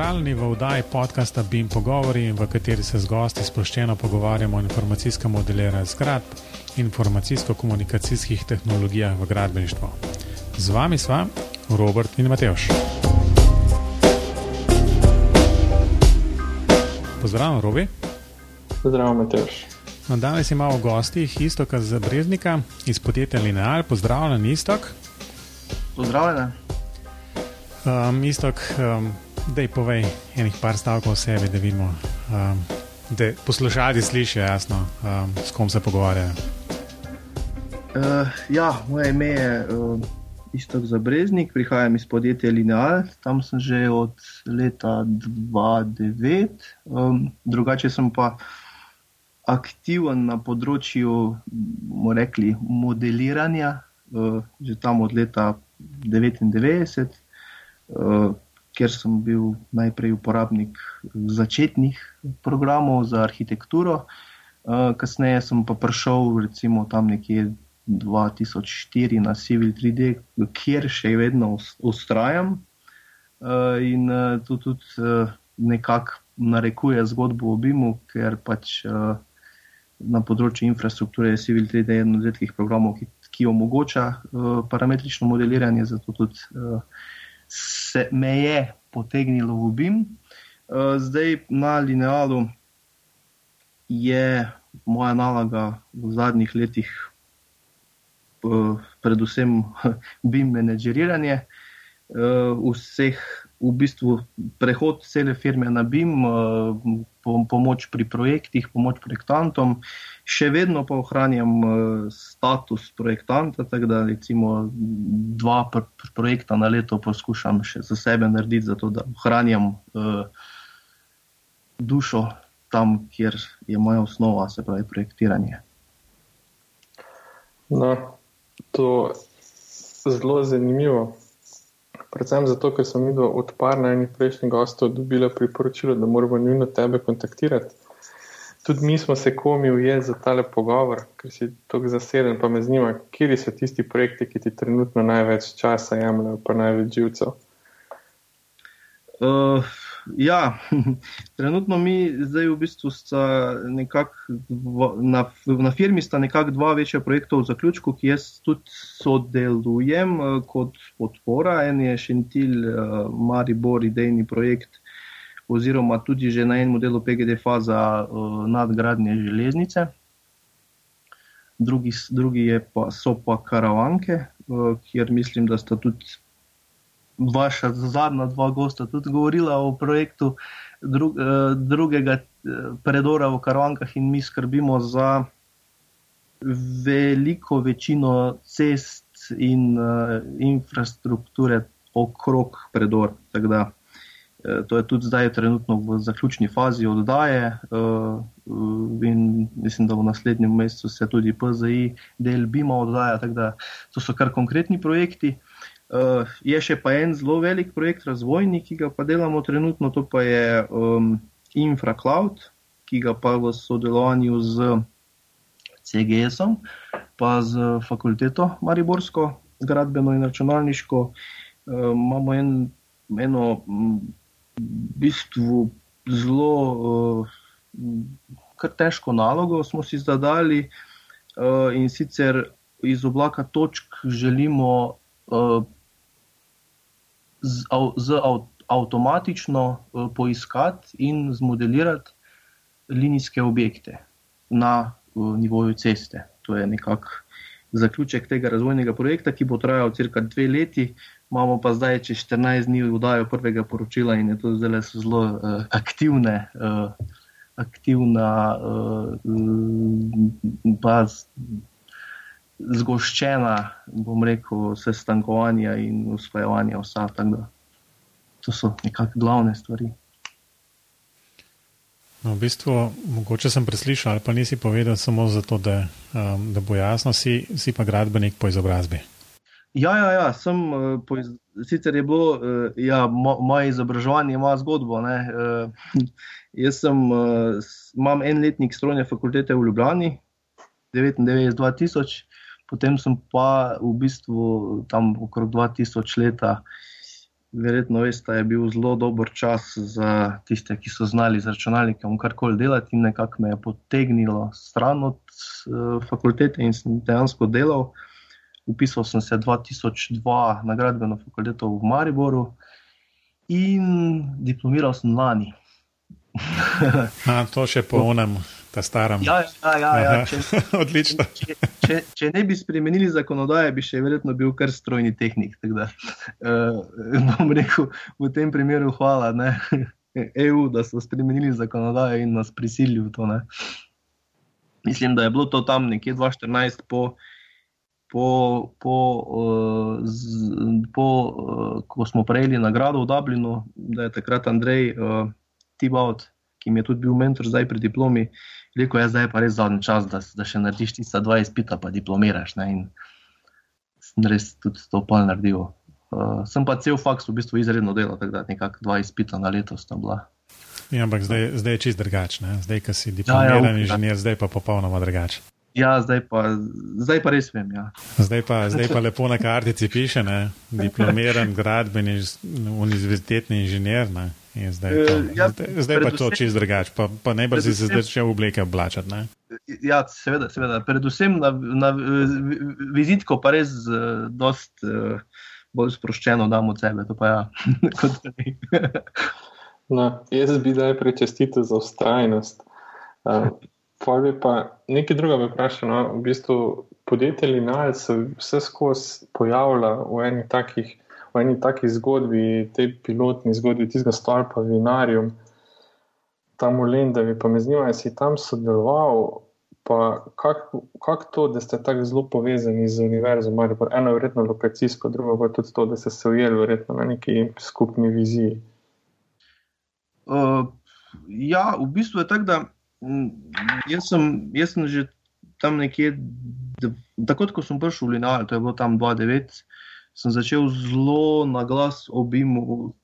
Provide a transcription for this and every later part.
Pozdravljeni v oddaji podcasta BIM Pogovori, v kateri se z gosti sproščeno pogovarjamo o informacijskem modeliranju zgradb in informacijsko-komunikacijskih tehnologijah v gradbeništvu. Z vami sva Robert in Mateoš. Pozdravljen, Robi. Pozdravljen, Mateoš. No, danes imamo v gostih Istoka z Breznika iz podjetja Lineal. Pozdravljen, Istok. Pozdravljen. Um, Istok, um, da je povej enih par stavkov o sebi, da vidimo, um, da poslušalci slišijo jasno, um, s kom se pogovarjajo. Uh, ja, moje ime je uh, Istok Zabreznik, prihajam iz podjetja Lineal, tam sem že od leta 2009. Um, drugače sem pa aktiven na področju, rekli, modeliranja, uh, že tam od leta 1999. Uh, ker sem bil najprej uporabnik začetnih programov za arhitekturo, eh, kasneje sem pa prišel recimo tam nekje 2004 na Civil 3D, kjer še vedno ustrajam eh, in eh, to tudi nekako narekuje zgodbo o BIM-u, ker pač na področju infrastrukture je Civil 3D eden od redkih programov, ki, ki omogoča parametrično modeliranje, zato tudi se me je potegnilo v BIM. Eh, zdaj na linealu je moja naloga v zadnjih letih eh, predvsem BIM menedžeriranje eh, vseh v bistvu prehod cele firme na BIM, eh, pomoč pri projektih, pomoč projektantom, še vedno pa ohranjam eh, status projektanta, tako da recimo dva projekta na leto poskušam še za sebe narediti, zato da ohranjam eh, dušo tam, kjer je moja osnova, se pravi projektiranje. No, to je zelo zanimivo. Predvsem zato, ker sem videl od par najnih prejšnjih gostov dobila priporočilo, da moramo nujno tebe kontaktirati. Tudi mi smo se komi ujeli za tale pogovor, ker si tako zaseden, pa me zanima, kje so tisti projekti, ki ti trenutno največ časa jemljajo, pa največ živcev. Uh, ja, trenutno mi zdaj v bistvu na, na firmi sta nekako dva večja projekta v zaključku, ki jaz tudi sodelujem uh, kot podpora. En je Šentil, uh, Maribor, idejni projekt, oziroma tudi že na enem modelu PGD faza uh, nadgradnje železnice. Drugi, drugi pa, so pa karavanke, kjer mislim, da sta tudi vaša zadnja dva gosta tudi govorila o projektu drug, eh, drugega eh, predora v Karavankah in mi skrbimo za veliko večino cest in uh, infrastrukture okrog predor. Da, to je tudi zdaj trenutno v zaključni fazi oddaje uh, in mislim, da v naslednjem mesecu se tudi PZI del BIMA oddaja, tako da to so kar konkretni projekti. Uh, je še pa en zelo velik projekt razvojni, ki ga pa delamo trenutno, to pa je um, InfraCloud, ki ga pa v sodelovanju z CGS-om, pa z fakulteto Mariborsko, gradbeno in računalniško, uh, imamo en, eno v bistvu zelo uh, težko nalogo, smo si zadali uh, in sicer iz oblaka točk želimo uh, z, z avtomatično uh, poiskati in zmodelirati linijske objekte na uh, nivoju ceste. To je nekako zaključek tega razvojnega projekta, ki bo trajal cirka dve leti. Imamo pa zdaj, če 14 dni vdajo prvega poročila in je to zelo, zelo uh, aktivne. Uh, Aktivna, pa zgoščena, bom rekel, sestankovanja in usklajevanja vsa. To so nekako glavne stvari. No, v bistvu, mogoče sem preslišal, ali pa nisi povedal samo zato, da, um, da bo jasno, si, si pa gradbenik po izobrazbi. Ja, ja, ja sem, uh, po iz, sicer je bilo, uh, ja, mo, moje izobraževanje ima zgodbo. Uh, jaz sem, uh, imam en letnik strojne fakultete v Ljubljani, 99-2000, potem sem pa v bistvu tam okrog 2000 leta verjetno veste, je bil zelo dober čas za tiste, ki so znali z računalnikom karkoli delati, in nekako me je potegnilo stran od uh, fakultete in sem dejansko delal. Upisal sem se 2002 na gradbeno fakulteto v Mariboru in diplomiral sem lani. A, to še po unem, ta staram. Ja, ja, ja, ja. Če, Odlično. če, če, če ne bi spremenili zakonodaje, bi še verjetno bil kar strojni tehnik. Da, uh, bom rekel v tem primeru hvala ne, EU, da so spremenili zakonodaje in nas prisilili v to. Ne. Mislim, da je bilo to tam nekje 2014 po. Po, po, uh, z, po uh, ko smo prejeli nagrado v Dublinu, da je takrat Andrej uh, Tibaut, ki mi je tudi bil mentor zdaj pri diplomi, rekel, da ja, je zdaj pa res zadnji čas, da, da še narediš tista dva izpita, pa diplomiraš. Ne? In sem res tudi to pol naredil. Uh, sem pa cel faks v bistvu izredno delal, tako da nekako dva izpita na leto sta bila. Ja, ampak zdaj, zdaj je čist drugačen. Zdaj, ko si diplomiran ja, ja, inženir, zdaj pa popolnoma drugačen. Ja, zdaj pa, zdaj pa res vem. Ja. Zdaj, pa, zdaj pa lepo na kartici piše, ne? diplomiran gradbeni univerzitetni inženir. Ne? Zdaj, pa, uh, ja, zdaj, zdaj pa to čist drugače, pa, pa najbrž si se zdaj še v obleke oblačati. Ja, seveda, seveda. Predvsem na, na vizitko pa res uh, dost uh, bolj sproščeno damo od sebe. Ja. no, jaz bi najprej čestitev za ustrajnost. Uh, bi pa nekaj druga vprašal. No? V bistvu podjetje Linal se vse skozi pojavlja v eni takih, v eni takih zgodbi, tej pilotni zgodbi, tistega stolpa, vinarjem, tam v Lendavi. Pa me zanima, ali si tam sodeloval. Pa kako kak to, da ste tako zelo povezani z univerzo, ali pa eno verjetno lokacijsko, drugo pa tudi to, da ste se ujeli verjetno na neki skupni viziji? Uh, ja, v bistvu je tako, da jaz sem, jaz sem že tam nekje, tako kot sem prišel v Linal, to je bilo tam 2-9, sem začel zelo na glas obimu.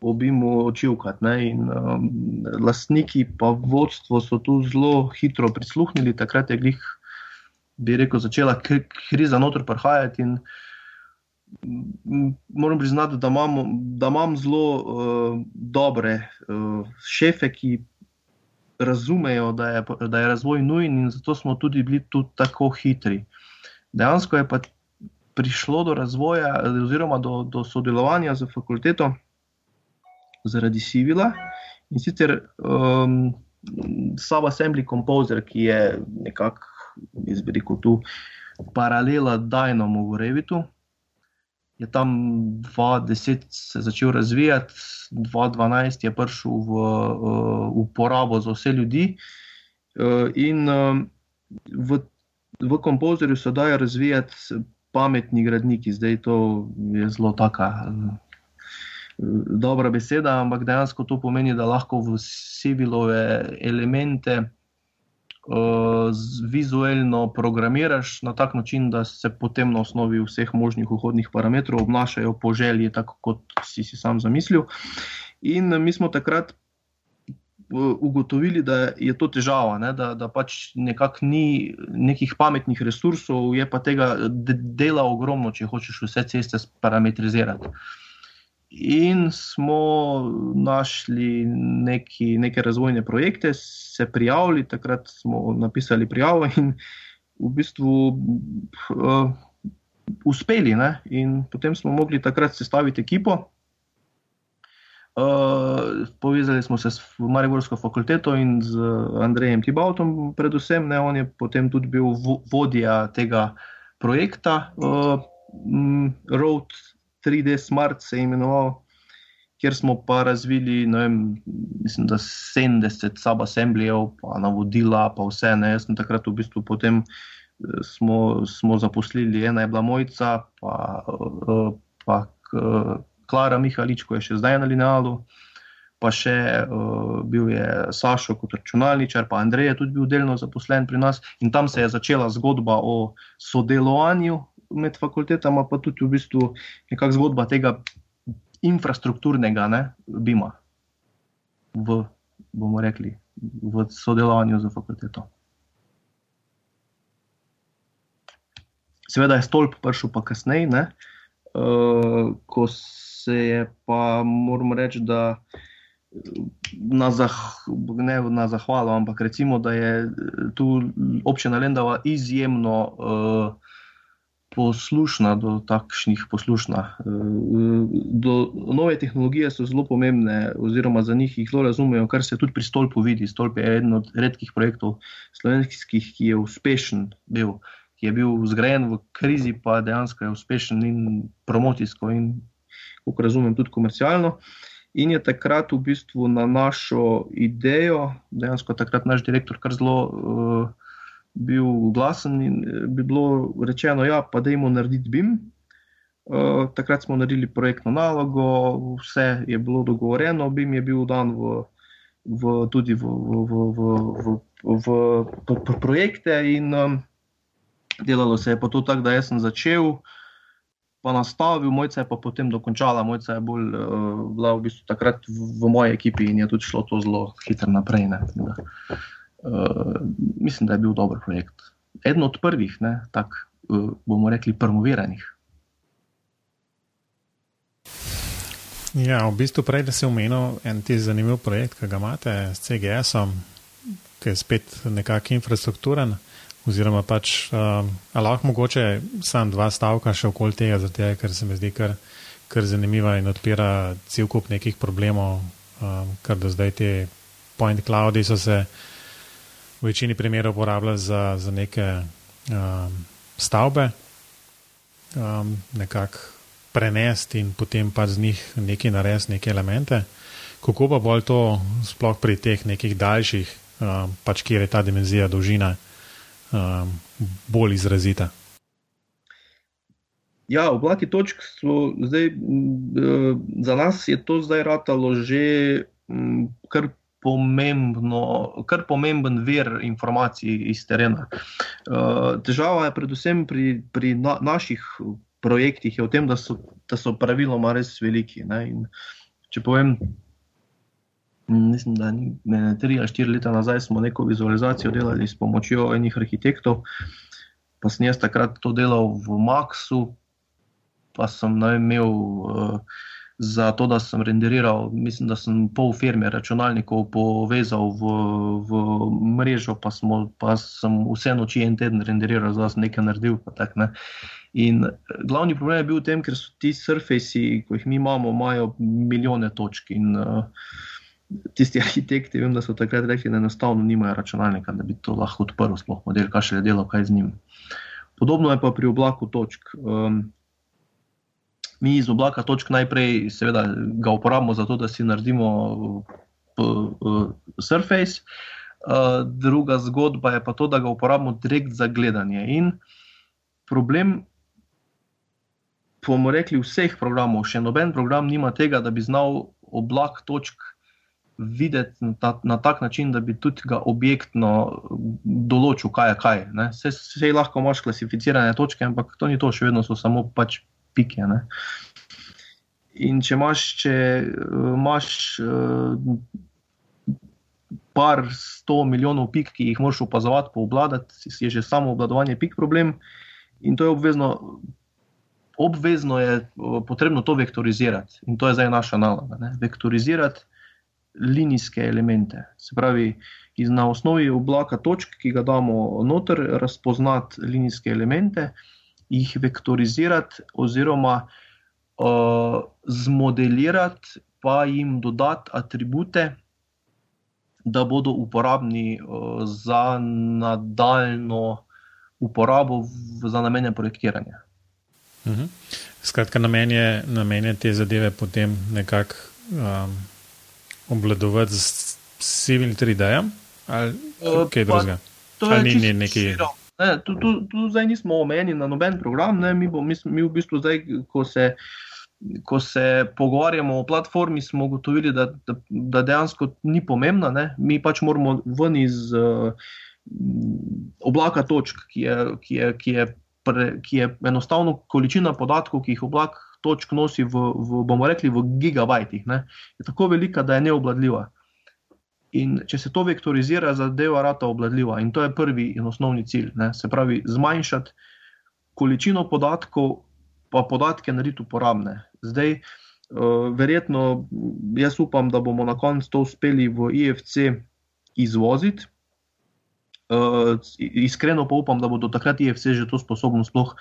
Obimu očivkati. Um, lastniki, pa vodstvo so tu zelo hitro prisluhnili, takrat je glih, bi rekel, začela kriza noter prihajati. Moram priznati, da imam, da imam zelo uh, dobre uh, šefe, ki razumejo, da je, da je razvoj nujen in zato smo tudi bili tu tako hitri. Dejansko je pa prišlo do razvoja, oziroma do, do sodelovanja z fakulteto zaradi Sivila in sicer um, Sub Assembly Composer, ki je nekako, izbiriko tu, paralela Dynamo v Revitu je tam 2010 se začel razvijati, 2012 je prišel v uporabo za vse ljudi. Eh, in eh, v, v kompozorju se dajo razvijati pametni gradniki. Zdaj to je zelo taka. Dobra beseda, ampak dejansko to pomeni, da lahko v civilove elemente uh, vizualno programiraš na tak način, da se potem na osnovi vseh možnih vhodnih parametrov obnašajo po želji, tako kot si si sam zamislil. In mi smo takrat eh, ugotovili, da je to težava, ne? da, da pač nekako ni nekih pametnih resursov, je pa tega dela ogromno, če hočeš vse ceste parametrizirati. In smo našli neki, neke razvojne projekte, se prijavili, takrat smo napisali prijavo in v bistvu uh, uspeli. Ne? In potem smo mogli takrat sestaviti ekipo. Uh, povezali smo se s Mariborsko fakulteto in z Andrejem Tibautom, predvsem. Ne? On je potem tudi bil vodja tega projekta uh, Road 3D Smart se je imenoval, kjer smo pa razvili, vem, mislim, da 70 subassemblejev, pa navodila, pa vse. Ne. Jaz sem takrat v bistvu potem eh, smo, smo zaposlili, ena je bila Mojca, pa, eh, pa Klara Mihalič, ko je še zdaj na linealu. Pa še uh, bil je Sašo kot računalničar, pa Andrej je tudi bil delno zaposlen pri nas. In tam se je začela zgodba o sodelovanju med fakultetama, pa tudi v bistvu nekakšna zgodba tega infrastrukturnega ne, bima, v, bomo rekli, v sodelovanju z fakulteto. Seveda je stolp prišel pa kasneje, uh, ko se je pa, moram reči, da na, zah, ne na zahvalo, ampak recimo, da je tu občina Lendava izjemno uh, poslušna do takšnih poslušna. Uh, do, nove tehnologije so zelo pomembne, oziroma za njih jih zelo razumejo, kar se tudi pri stolpu vidi. Stolp je eden od redkih projektov slovenskih, ki je uspešen bil. Ki je bil zgrajen v krizi, pa dejansko je uspešen in promocijsko, in kako razumem, tudi komercialno. In je takrat v bistvu na našo idejo, dejansko takrat naš direktor, kar zelo uh, bil glasen in eh, bi bilo rečeno, ja, pa da jim narediti BIM. Uh, takrat smo naredili projektno nalogo, vse je bilo dogovorjeno, BIM je bil dan v, v, tudi v, v, v, v, v, v, v projekte in um, delalo se je pa to tako, da jaz sem začel pa nastavil, mojca je pa potem dokončala, mojca je bolj uh, bila v bistvu takrat v, v moji ekipi in je tudi šlo to zelo hitro naprej. Ne, da, uh, mislim, da je bil dober projekt. Eden od prvih, tako uh, bomo rekli, promoviranih. Ja, v bistvu prej, da se omenil en ti zanimiv projekt, ki ga imate s CGS-om, ki je spet nekako infrastrukturen. Oziroma, pač, um, lahko mogoče samo dva stavka še okoli tega, zato, ker se mi zdi kar, kar zanimiva in odpira cel kup nekih problemov, um, ker do zdaj te point cloudi so se v večini primerov uporabljali za, za neke um, stavbe, um, nekako prenesti in potem pa z njih nekaj narediti, neke elemente. Kako pa bolj to sploh pri teh nekih daljših, um, pač kjer je ta dimenzija dolžina um, bolj izrazita. Ja, oblaki točk so zdaj, za nas je to zdaj ratalo že kar, pomembno, kar pomemben vir informacij iz terena. Težava je predvsem pri, pri na, naših projektih, je v tem, da so, da so praviloma res veliki. Če povem, mislim, da ne tri ali štiri leta nazaj smo neko vizualizacijo delali s pomočjo enih arhitektov. Pa sem jaz takrat to delal v Maxu, pa sem imel uh, za to, da sem renderiral, mislim, da sem pol firme računalnikov povezal v, v mrežo, pa, smo, pa sem vse noči en teden renderiral, da sem nekaj naredil. Tak, ne. In eh, glavni problem je bil v tem, ker so ti surfaci, ki jih mi imamo, imajo milijone točk. In, uh, tisti arhitekti, vem, da so takrat rekli, da enostavno nimajo računalnika, da bi to lahko odprl, sploh model, kaj še je delo, kaj z njim. Podobno je pa pri oblaku točk. Um, mi iz oblaka točk najprej, seveda, ga uporabimo za to, da si naredimo surface. Uh, druga zgodba je pa to, da ga uporabimo direkt za gledanje. In problem, bomo rekli, vseh programov, še noben program nima tega, da bi znal oblak točk videti na, ta, na tak način, da bi tudi ga objektno določil, kaj je kaj. Vse lahko imaš klasificirane točke, ampak to ni to, še vedno so samo pač pike. Ne? In če imaš, če imaš uh, par sto milijonov pik, ki jih moraš opazovati, poobladati, je že samo obladovanje pik problem. In to je obvezno, obvezno je uh, potrebno to vektorizirati. In to je zdaj naša naloga. Vektorizirati linijske elemente. Se pravi, iz na osnovi oblaka točk, ki ga damo noter, razpoznati linijske elemente, jih vektorizirati, oziroma uh, zmodelirati, pa jim dodati atribute, da bodo uporabni uh, za nadaljno uporabo v, za namene projektiranja. Mhm. Skratka, namen je, namen je te zadeve potem nekako um, obvladovati z Civil 3D ali uh, kaj drugega. Ali ni neki. Ne, tu, tu, tu zdaj nismo omenjeni na noben program, ne, mi, bo, mi, mi v bistvu zdaj, ko se, ko se pogovarjamo o platformi, smo ugotovili, da, da, da dejansko ni pomembna. Ne. Mi pač moramo ven iz uh, oblaka točk, ki je, ki, je, ki, je pre, ki je enostavno količina podatkov, ki jih oblak točk nosi v, v bomo rekli, v gigabajtih, ne, je tako velika, da je neobladljiva. In če se to vektorizira, zadeva rata obladljiva. In to je prvi in osnovni cilj. Ne, se pravi, zmanjšati količino podatkov, pa podatke narediti uporabne. Zdaj, Uh, verjetno, jaz upam, da bomo na koncu to uspeli v IFC izvoziti. Uh, iskreno pa upam, da bo do takrat IFC že to sposobno sploh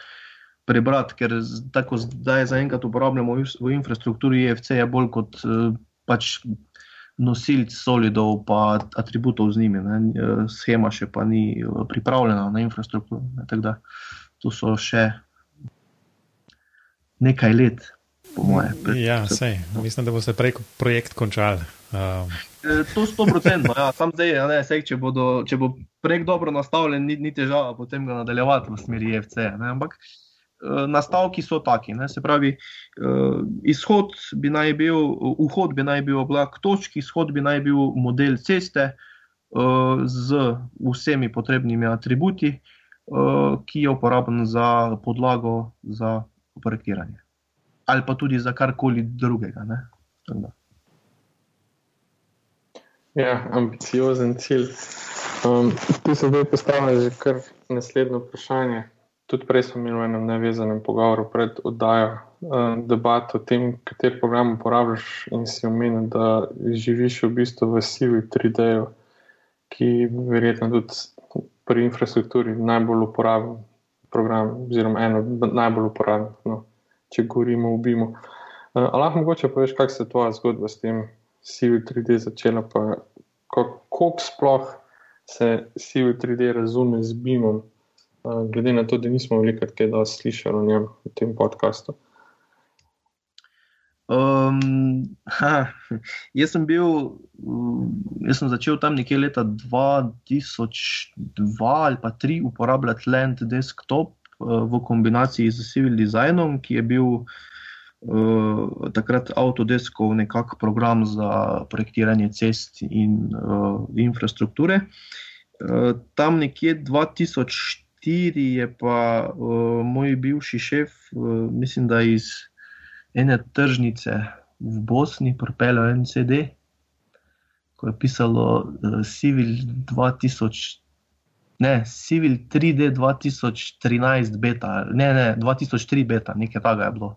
prebrati, ker tako zdaj zaenkrat uporabljamo v infrastrukturi IFC, je bolj kot uh, pač nosilc solidov, pa atributov z njimi. Ne. Schema še pa ni pripravljena na infrastrukturo. Ne. Tako da to so še nekaj let, po moje. Ja, sej, mislim, da bo se prej projekt končal. Um. To je sto procentno, ja, sam zdaj, ne, sej, če, bodo, če bo projekt dobro nastavljen, ni, ni težava potem ga nadaljevati v smeri EFC. Ne, ampak e, nastavki so taki. Ne, se pravi, e, izhod bi naj bil, vhod bi naj bil oblak točk, izhod bi naj bil model ceste z vsemi potrebnimi atributi, ki je uporaben za podlago za projektiranje. Ali pa tudi za karkoli drugega. Ja, ambiciozen cilj. Um, tu se zdaj postavlja že kar naslednje vprašanje. Tudi prej smo imeli v enem nevezanem pogovoru pred oddajo um, debato o tem, kateri program uporabljaš in si omenil, da živiš v bistvu v sivi 3D-ju, ki verjetno tudi pri infrastrukturi najbolj uporabljen program, oziroma eno najbolj uporabnih, no, če govorimo o BIM-u. Uh, lahko mogoče poveš, kakšna se je tvoja zgodba s tem Civil 3D začela, pa kako sploh se Civil 3D razume z BIM-om, uh, glede na to, da nismo veliko kaj slišali o njem v tem podkastu. Um, ha, jaz sem bil, jaz sem začel tam nekje leta 2002 ali pa 2003 uporabljati Land Desktop uh, v kombinaciji z Civil Designom, ki je bil uh, takrat Autodeskov nekakšen program za projektiranje cest in uh, infrastrukture. Uh, tam nekje 2004 je pa uh, moj bivši šef, uh, mislim, da iz ene tržnice v Bosni, propeljal en CD, ko je pisalo uh, Civil 2000. Ne, Civil 3D 2013 beta, ne, ne, 2003 beta, nekaj takega je bilo.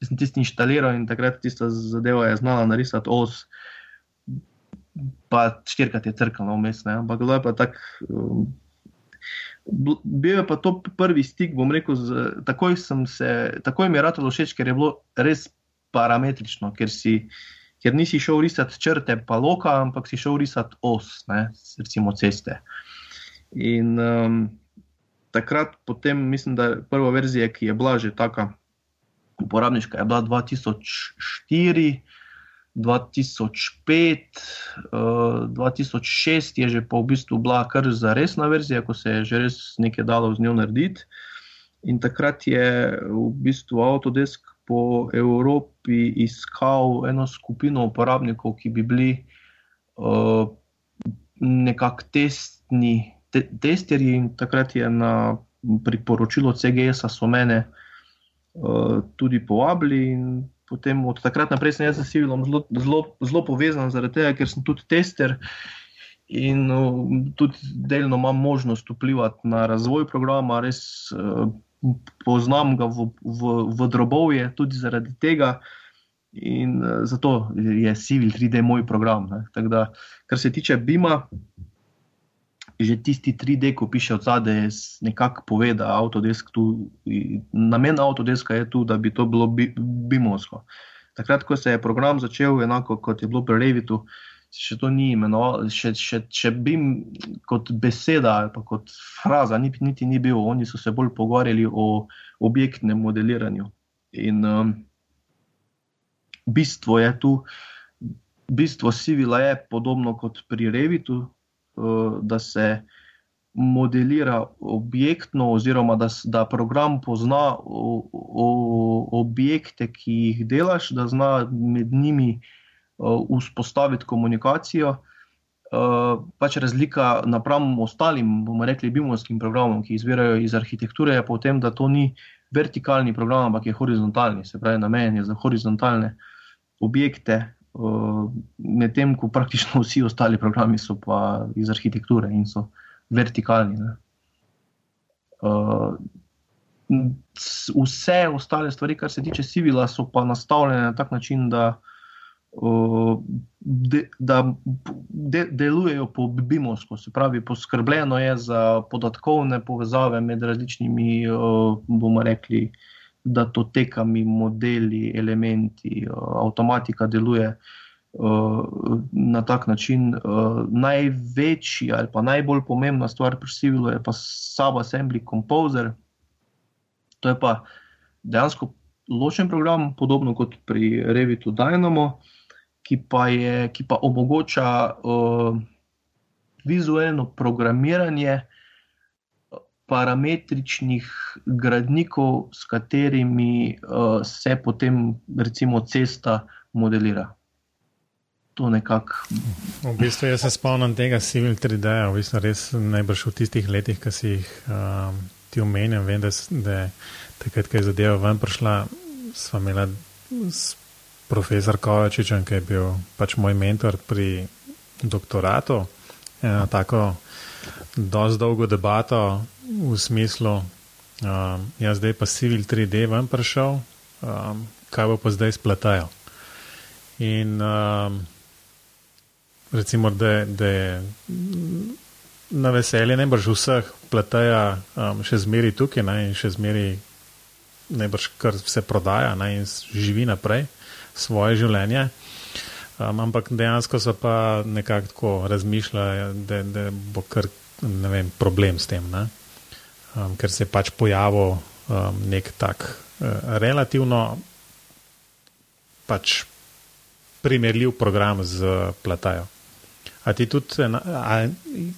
Jaz sem tisti inštaliral in takrat tista zadeva je znala narisati os, pa štirikrat je crkveno vmes, ampak bilo je pa tako. Um, bil je pa to prvi stik, bom rekel, z, takoj, se, takoj mi je ratalo všeč, ker je bilo res parametrično, ker, si, ker nisi šel risati črte, pa loka, ampak si šel risati os, ne, recimo ceste. In um, takrat, potem, mislim, da je prva verzija, ki je bila že tako uporabniška, je bila 2004. 2005, uh, 2006 je že pa v bistvu bila kar za resna verzija, ko se je že res nekaj dalo z njo narediti. In takrat je v bistvu Autodesk po Evropi iskal eno skupino uporabnikov, ki bi bili uh, nekako testni, te, testerji. In takrat je na priporočilo CGS-a so mene uh, tudi povabili potem od takrat naprej sem jaz z Civilom zelo, zelo, zelo povezan, zaradi tega, ker sem tudi tester in uh, tudi delno imam možnost vplivati na razvoj programa, res uh, poznam ga v, v, v drobovje, tudi zaradi tega. In uh, zato je Civil 3D moj program. Da, kar se tiče BIM-a, že tisti 3D, ko piše od zadaj, nekako pove, da Autodesk tu, namen Autodeska je tu, da bi to bilo bimovsko. Takrat, ko se je program začel, enako kot je bilo pri Revitu, še to ni imenoval, še, še, še BIM kot beseda ali pa kot fraza, niti ni bil, oni so se bolj pogovarjali o objektnem modeliranju. In um, bistvo je tu, bistvo Civila je podobno kot pri Revitu, da se modelira objektno, oziroma da, da program pozna o, o, objekte, ki jih delaš, da zna med njimi uh, vzpostaviti komunikacijo. Uh, pač razlika napram ostalim, bomo rekli, bimovskim programom, ki izvirajo iz arhitekture, je pa v tem, da to ni vertikalni program, ampak je horizontalni, se pravi, namenjen je za horizontalne objekte, medtem ko praktično vsi ostali programi so pa iz arhitekture in so vertikalni. Uh, vse ostale stvari, kar se tiče civila, so pa nastavljene na tak način, da, de, da de, delujejo po bimovsko, se pravi, poskrbljeno je za podatkovne povezave med različnimi, bomo rekli, datotekami, modeli, elementi, avtomatika deluje. Na tak način uh, največji ali pa najbolj pomembna stvar pri Civilu je pa Subassembly Composer, To je pa dejansko ločen program, podobno kot pri Revitu Dynamo, ki pa, je, ki pa omogoča uh, vizualno programiranje parametričnih gradnikov, s katerimi uh, se potem, recimo, cesta modelira. To nekako. V bistvu jaz se spomnim tega Civil 3D, v bistvu res najbrž v tistih letih, ki si jih. Um, ti omenjam, vem, da, da takrat, ko je zadeva ven prišla, sva imela s profesor Kovačičem, ki je bil pač moj mentor pri doktoratu, eno tako dosti dolgo debato v smislu, um, jaz zdaj pa Civil 3D ven prišel, um, kaj bo pa zdaj spletajo. In um, recimo, da, da je na veselje najbrž vseh pleteja um, še zmeri tukaj ne, in še zmeri najbrž kar se prodaja ne, in živi naprej svoje življenje. Um, ampak dejansko so pa nekako tako razmišljali, da, da bo kar vem, problem s tem, ne? Um, ker se je pač pojavil um, nek tak uh, relativno pač primerljiv program z platajo. A ti tudi, a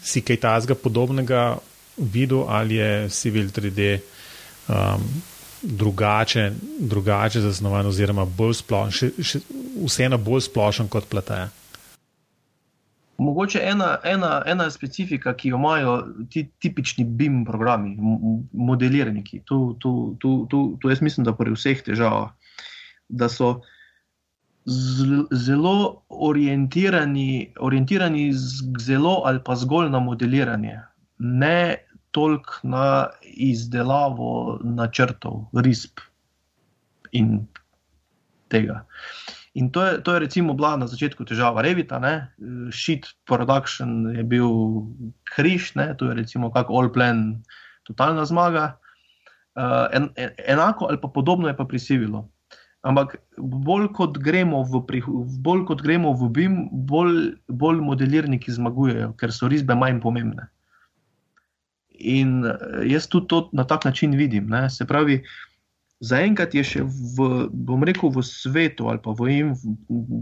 si kaj tazga podobnega videl, ali je Civil 3D um, drugače, drugače zasnovan, oziroma bolj splošen, vseeno bolj splošen kot plataja? Mogoče ena, ena, ena specifika, ki jo imajo ti tipični BIM programi, modelirniki. Tu, tu, tu, tu, tu jaz mislim, da pri vseh težavah, da so zelo orientirani, orientirani zelo ali pa zgolj na modeliranje, ne toliko na izdelavo načrtov, risb in tega. In to je, to je recimo bila na začetku težava Revita, shit production je bil križ, ne? to je recimo kako all plan, totalna zmaga. Uh, en, en, enako ali pa podobno je pa pri Civilu. Ampak bolj kot gremo v, bolj kot gremo v BIM, bolj, bolj modelirniki zmagujejo, ker so risbe manj pomembne. In eh, jaz tudi to na tak način vidim. Ne. Se pravi, zaenkrat je še v, bom rekel, v svetu ali pa v IM,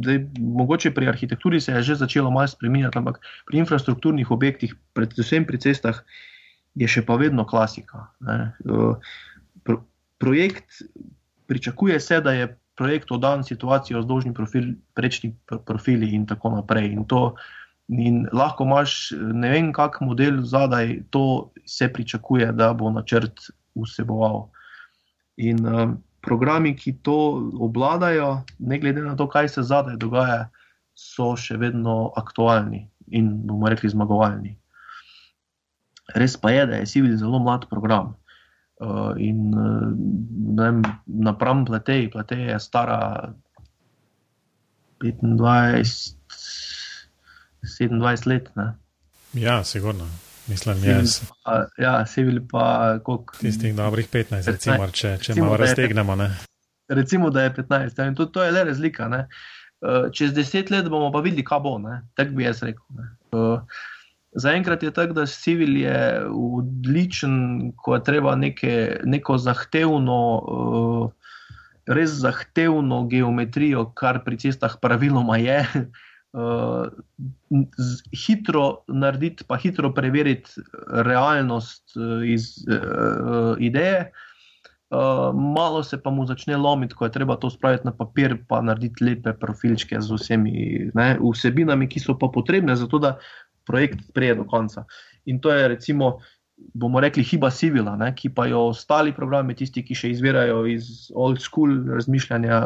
da mogoče pri arhitekturi se je že začelo malo spremenjati, ampak pri infrastrukturnih objektih, predvsem pri cestah, je še pa vedno klasika. Ne. Eh, pro, projekt pričakuje se, da je projekt oddan situacijo z dolžnim profil, prečni profili in tako naprej. In to, in lahko imaš ne vem, kak model zadaj, to se pričakuje, da bo načrt vseboval. In um, programi, ki to obvladajo, ne glede na to, kaj se zadaj dogaja, so še vedno aktualni in bomo rekli zmagovalni. Res pa je, da je Civil zelo mlad program. Uh, in uh, napram pletej, pletej je stara 25, 27 let. Ne. Ja, sigurno. Mislim, jaz. Pa, ja, se bili pa koliko. Tistih dobrih 15, 15 recimo, če, če recimo, malo raztegnemo. Ne. Recimo, da je 15, ja, in to, to je le razlika. Ne. Uh, čez 10 let bomo pa videli, kaj bo. Tako bi jaz rekel. Zaenkrat je tako, da civil je odličen, ko je treba neke, neko zahtevno, uh, res zahtevno geometrijo, kar pri cestah praviloma je, uh, hitro narediti, pa hitro preveriti realnost uh, iz uh, ideje. Uh, malo se pa mu začne lomiti, ko je treba to spraviti na papir, pa narediti lepe profilčke z vsemi ne, vsebinami, ki so pa potrebne za to, da projekt prije do konca. In to je, recimo, bomo rekli, hiba civila, ne, ki pa jo ostali programi, tisti, ki še izvirajo iz old school razmišljanja,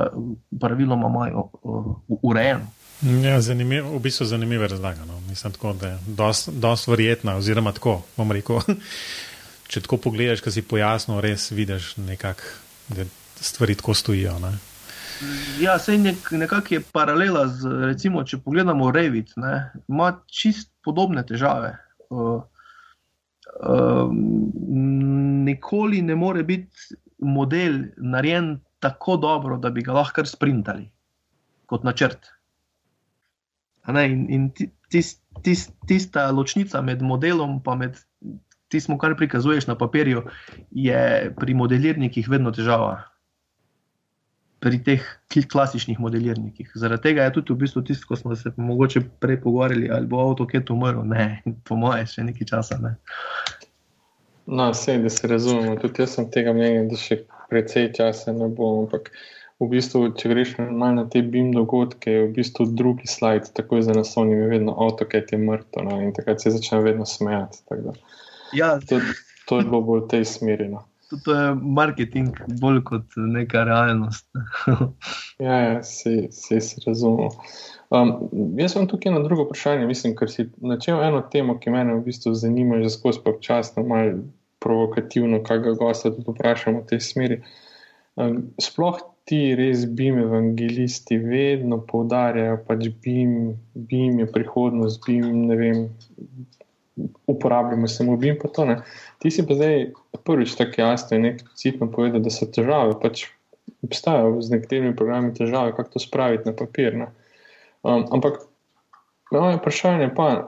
praviloma imajo uh, urejeno. Ja, zanimiv, v bistvu zanimivo razlagano. Mislim, tako, da je dosti verjetna, oziroma tako bom rekel. če tako pogledaš, kaj si pojasnil, res vidiš, nekak, da stvari tako stojijo. Ne? Ja, se nek, nekako je paralela z, recimo, če pogledamo Revit, ne, ima čist podobne težave. Uh, uh, nikoli ne more biti model narejen tako dobro, da bi ga lahko sprintali kot načrt. In, in tis, tis, tista ločnica med modelom in tistim, kar prikazuješ na papirju, je pri modelirnikih vedno težava pri teh klasičnih modelirnikih. Zaradi tega je tudi v bistvu tisto, ko smo se mogoče prej pogovarjali, ali bo avto kje umrl. Ne, po mojem, še nekaj časa. Ne. No, vse, da se razumemo. Tudi jaz sem tega mnenja, da še precej časa ne bo. Ampak v bistvu, če greš malo na te BIM dogodke, je v bistvu drugi slajd, tako za nas oni, je vedno avto, ki je mrtev. No, in takrat se začne vedno smejati. Ja. To, to je bilo bolj v tej smeri. No to je marketing bolj kot neka realnost. ja, ja se, se, se razumemo. Um, jaz sem tukaj na drugo vprašanje. Mislim, ker si načel eno temo, ki me v bistvu zanima, že skozi pa občasno, malo provokativno, kaj ga gosta tudi vprašamo v tej smeri. Um, sploh ti res bim evangelisti vedno poudarjajo, pač bim, bim je prihodnost, bim ne vem uporabljamo samo BIM. To, Ti si pa zdaj prvič tako jasno in eksplicitno povedal, da so težave. Pač obstajajo z nekaterimi programi težave, kako to spraviti na papir. Um, ampak moje vprašanje pa je,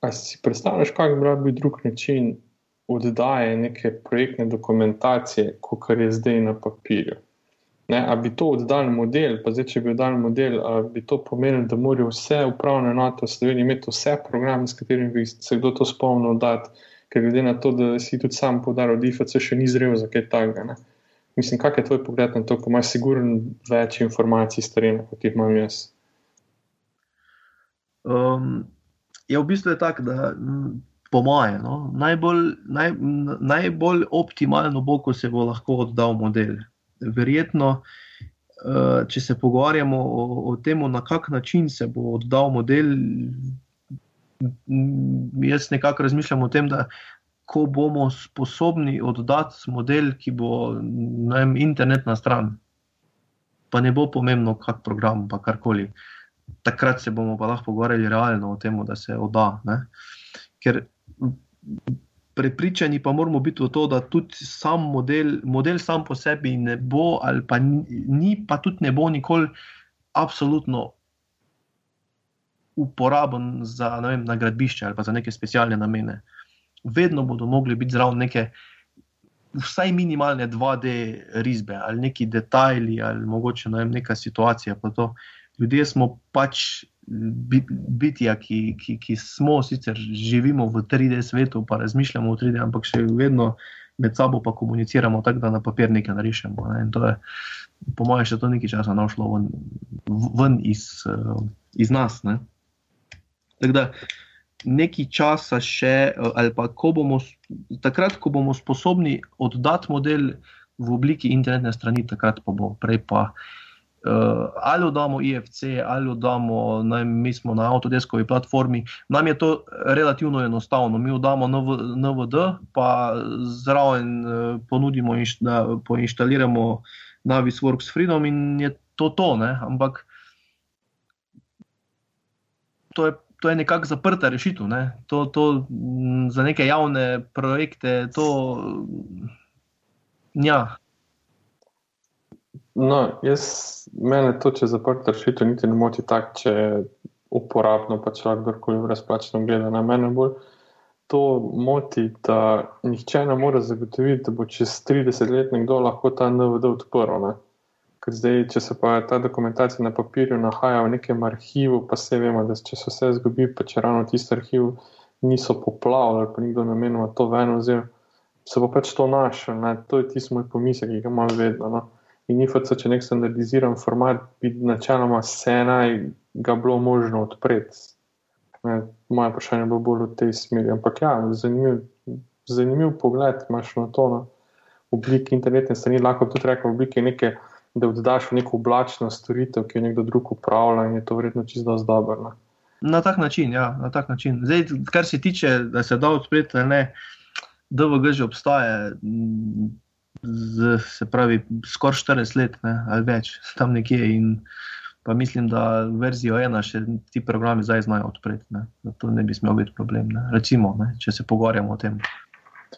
ali si predstavljaš, kako bi bil drug način oddaje neke projektne dokumentacije, kot je zdaj na papirju. Ne, a bi to oddal model, pa zdaj, če bi oddal model, bi to pomenilo, da morajo vse upravne enote v Sloveniji imeti vse programe, s katerimi bi se kdo to spomnil oddati, ker glede na to, da si tudi sam podaril, da IFC še ni zrel za kaj takega. Mislim, kak je tvoj pogled na to, ko imaš sigurno več informacij s terena, kot jih imam jaz? Um, je ja, v bistvu tako, da po moje, no, najbolj, naj, najbolj optimalno bo, ko se bo lahko oddal model verjetno, uh, če se pogovarjamo o, o tem, na kak način se bo oddal model, jaz nekako razmišljam o tem, da ko bomo sposobni oddati model, ki bo vem, internetna stran, pa ne bo pomembno, kak program, pa karkoli. Takrat se bomo pa lahko pogovarjali realno o tem, da se odda. Ne? Ker prepričani pa moramo biti v to, da tudi sam model, model sam po sebi ne bo, ali pa ni, pa tudi ne bo nikoli absolutno uporaben za vem, gradbišče ali pa za neke specialne namene. Vedno bodo mogli biti zraven neke. Vsaj minimalne 2D risbe ali neki detajli, ali mogoče ne vem, neka situacija. Ljudje smo pač bitja, ki, ki, ki smo sicer živimo v 3D svetu, pa razmišljamo v 3D, ampak še vedno med sabo pa komuniciramo tako, da na papir nekaj narišemo. Ne? In to je, po mojem, še to nekaj časa našlo ven, ven iz, iz nas. Ne? Tako da nekaj časa še, ali pa ko bomo, takrat, ko bomo sposobni oddati model v obliki internetne strani, takrat pa bo, prej pa. Uh, ali oddamo IFC, ali oddamo, naj, mi smo na avtodeskovi platformi. Nam je to relativno enostavno. Mi oddamo NV, NVD, pa zraven uh, ponudimo, inš, da poinštaliramo Navisworks Freedom in je to to. Ne? Ampak to je, to je nekako zaprta rešitev. Ne? To, to za neke javne projekte, to. Ja, No, jaz, mene to, če zaprt rešitev, niti ne moti tako, če je uporabno, pa če lahko kdorkoli brezplačno gleda na mene bolj. To moti, da nihče ne more zagotoviti, da bo čez 30 let nekdo lahko ta NVD odprl. Ne? Ker zdaj, če se pa ta dokumentacija na papirju nahaja v nekem arhivu, pa se vemo, da če se vse zgubi, pa če ravno tisti arhiv niso poplavili, pa nikdo namenoma to ven vzel, se bo pač to našel. Ne? To je tisti moj pomislek, ki ga imam vedno. No? In IFC, če nek standardiziran format, bi načeloma vse naj ga bilo možno odpreti. Moje vprašanje bo bolj v tej smeri. Ampak ja, zanimiv, zanimiv pogled imaš na to. No. V obliki internetne strani lahko tudi rečeš, v obliki neke, da oddaš neko oblačno storitev, ki jo nekdo drug upravlja in je to vredno čisto dobro. No. Na tak način, ja, na tak način. Zdaj, kar se tiče, da se da odpreti, ne. DVG že obstaja, z, se pravi, skoraj 40 let ne, ali več, tam nekje. In pa mislim, da verzijo ena še ti programi zdaj znajo odpreti. Ne. To ne bi smel biti problem. Ne. Recimo, ne, če se pogovarjamo o tem.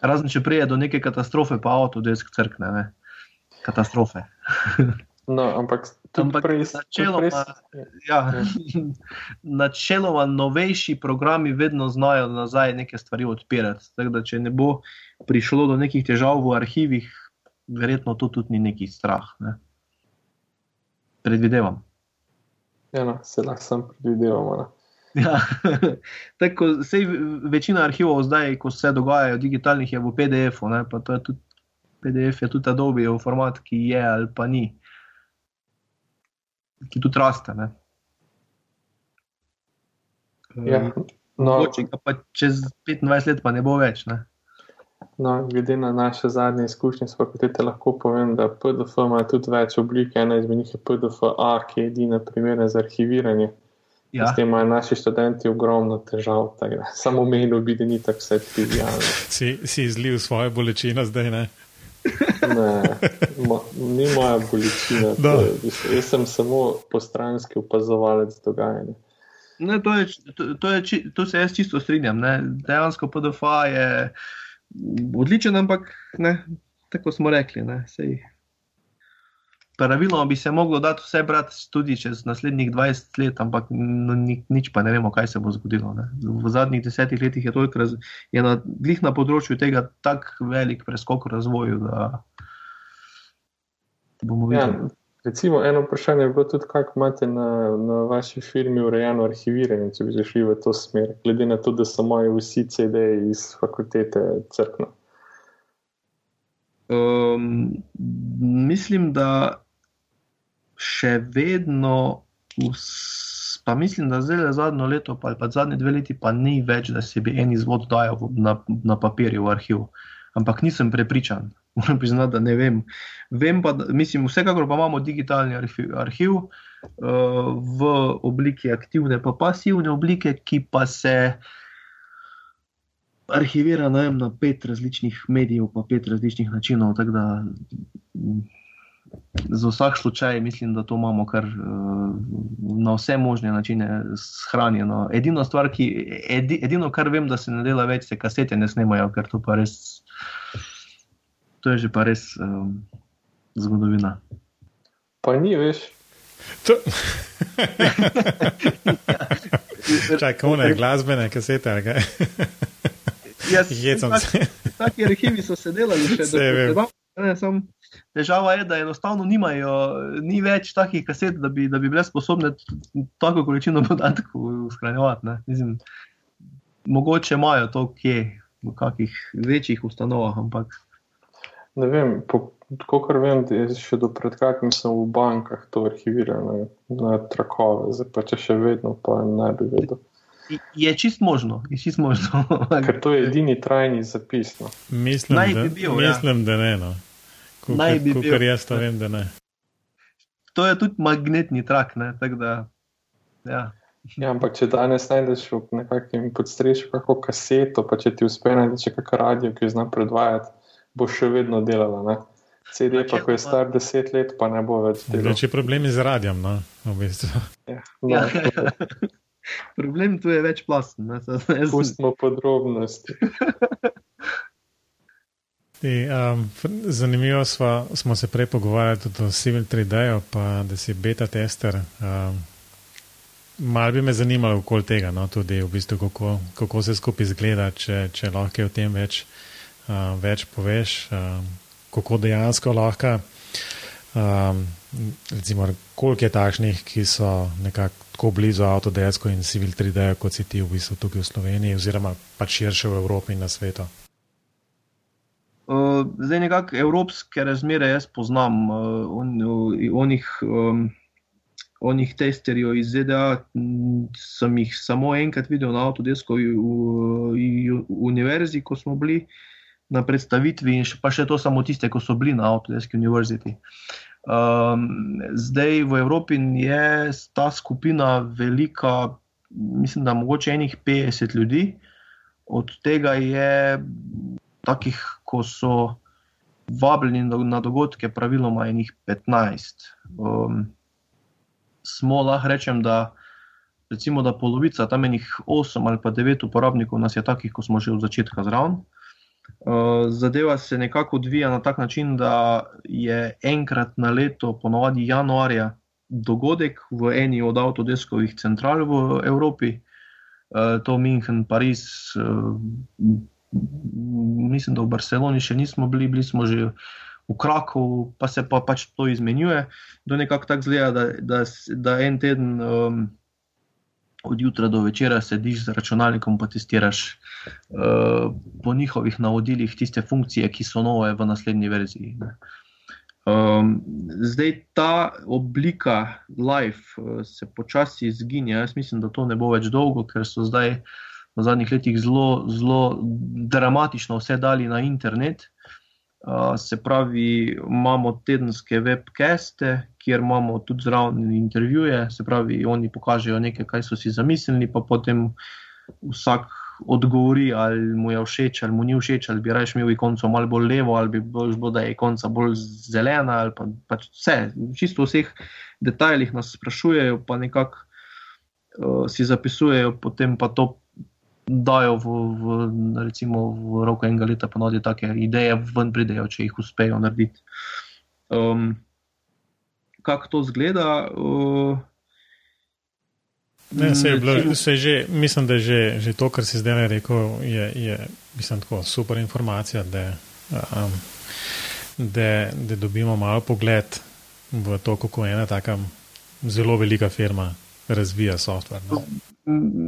Razen če prije do neke katastrofe, pa avto desk crkne. Ne. Katastrofe. No, ampak ampak prej, načeloma, prej, ja, načeloma novejši programi vedno znajo nazaj neke stvari odpirati. Tako da, če ne bo prišlo do nekih težav v arhivih, verjetno to tudi ni neki strah. Ne. Predvidevam. ja, no, se lahko sam predvidevamo. No. Ja. Tako, sej, večina arhivov zdaj, ko se dogajajo digitalnih, je v PDF-u. ne, je tudi- PDF je tudi Adobe format, ki je ali pa ni, ki tudi raste. Ne. Ja, no, Mogoče ga pa čez 25 let pa ne bo več. Ne. No, glede na naše zadnje izkušnje s fakultete, lahko povem, da PDF ima tudi več oblik. Ena izmed njih je PDF-A, ki je edina primerna za arhiviranje. Ja. S tem imajo naši študenti ogromno težav. Samo omenil bi, da ni tako vse trivialno. Si, si izlil svojo bolečino zdaj, ne? Ne, mo, ni moja bolečina. Da. to Jaz sem samo postranski opazovalec dogajanja. Ne, to, je, to, to, je, to se jaz čisto strinjam. Ne. Dejansko PDF je odličen, ampak ne, tako smo rekli. Ne, sej. Pravilno bi se moglo dati vse brati tudi čez naslednjih 20 let, ampak no, ni, nič pa ne vemo, kaj se bo zgodilo. Ne. V zadnjih desetih letih je, toliko raz, je na, na področju tega tako velik preskok v razvoju, da bomo Ja, videli. Recimo, eno vprašanje je bilo tudi, kako imate na, na vaši firmi urejeno arhiviranje, če bi zašli v to smer, glede na to, da so moji vsi CD-ji iz fakultete crkno. Um, mislim, da še vedno, vs, pa mislim, da zdaj zadnjo leto, pa, pa zadnje dve leti, pa ni več, da se bi en izvod dajal na, na papirju v arhiv. Ampak nisem prepričan. Moram priznati, da ne vem. Vem pa, da, mislim, vsekakor pa imamo digitalni arhiv, arhiv uh, v obliki aktivne, pa pasivne oblike, ki pa se arhivira vem, na pet različnih medijev, pa pet različnih načinov. Tako da mm, za vsak slučaj mislim, da to imamo kar uh, na vse možne načine shranjeno. Edino, stvar, ki, edi, edino, kar vem, da se ne dela več, se kasete ne snemajo, ker to pa res. To je že pa res um, zgodovina. Pa ni, veš, To... Čakaj, one glasbene kasete, kaj? Jaz, Hecam se. Taki arhivi so se delali še Saj vem. do tega. Težava je, da enostavno nimajo ni več takih kaset, da bi, da bi bile sposobne tako količino podatkov shranjevati. ne. Mislim, Mogoče imajo to kje, v kakih večjih ustanovah, ampak ne vem, kot vem, da je še do pred kratkim sem v bankah to arhiviral na, na trakove, zdaj pa če še vedno, pa ne bi vedel. je čist možno. Je čist možno. Ker to je edini trajni zapis. No. Mislim, Naj da, bi bil, ja. mislim da ne. No. Kukor, Naj bi bil. kukor jaz to vem, da ne. to je tudi magnetni trak. Ne, tako da, ja. Ja, ampak če danes najdeš v nekakšnem podstrešju kako kaseto, pa če ti uspe najti še kakšno radio, ki jo znam predvajati, bo še vedno delala. Ne? CD pa, ko je star deset let, pa ne bo več delal. Več je problemi z radijom, no, v bistvu. Ja, no, Ja. Problem tu je večplasten. Pustimo podrobnosti. Ti, um, zanimivo sva, smo se prej pogovarjali tudi o Civil 3D, pa da si beta tester. Um, Mal bi me zanimalo okoli tega, no, tudi v bistvu, kako, kako se skupaj izgleda, če, če lahko o tem več, uh, več poveš, um, kako dejansko lahko. Um, recimo, koliko je takšnih, ki so nekako tako blizu Autodesku in Civil 3D, kot si ti v bistvu tukaj v Sloveniji, oziroma pač širše v Evropi in na svetu. Uh, zdaj, nekako evropske razmere jaz poznam, uh, on, uh, onih, um, onih testerjev iz ZDA. Sem jih samo enkrat videl na Autodesku v, v, v univerzi, ko smo bili na predstavitvi, in še, pa še to samo tiste, ko so bili na Autodesk University. Um, zdaj v Evropi je ta skupina velika, mislim, da mogoče enih 50 ljudi, od tega je takih, ko so vabljeni na dogodke, praviloma je njih 15. Um, smo lahko rečem, da recimo, da polovica, tam je njih 8 ali pa 9 uporabnikov, nas je takih, ko smo že od začetka zraven. Uh, zadeva se nekako odvija na tak način, da je enkrat na leto, ponovadi januarja, dogodek v eni od avtodeskovih central v Evropi, uh, to München, Pariz, uh, mislim, da v Barceloni še nismo bili, bili smo že v Krakovu, pa se pa pač to izmenjuje. To nekako tako zgleda, da, da, da en teden. Um, Od jutra do večera sediš z računalnikom in testiraš uh, po njihovih navodilih tiste funkcije, ki so nove v naslednji verziji. Um, zdaj ta oblika live uh, se počasi izginja. Jaz mislim, da to ne bo več dolgo, ker so zdaj v zadnjih letih zelo, zelo dramatično vse dali na internet. Uh, se pravi, imamo tedenske webcaste, kjer imamo tudi zraven intervjuje, se pravi, oni pokažejo nekaj, kaj so si zamislili, pa potem vsak odgovori, ali mu je všeč, ali mu ni všeč, ali bi raje imel ikonco malo bolj levo, ali bi bolj bilo, da je ikonca bolj zelena, ali pa, pač vse, čisto v vseh detajlih nas sprašujejo, pa nekako uh, si zapisujejo, potem pa to dajo v, v, recimo, v roko enega leta, ponudi take ideje, ven pridejo, če jih uspejo narediti. Um, kako to zgleda? Uh, Ne, se je bilo, se je že, mislim, da je že, že to, kar si zdaj rekel, je, je mislim, tako, super informacija, da, um, da, da dobimo malo pogled v to, kako ena tako zelo velika firma razvija softver. No?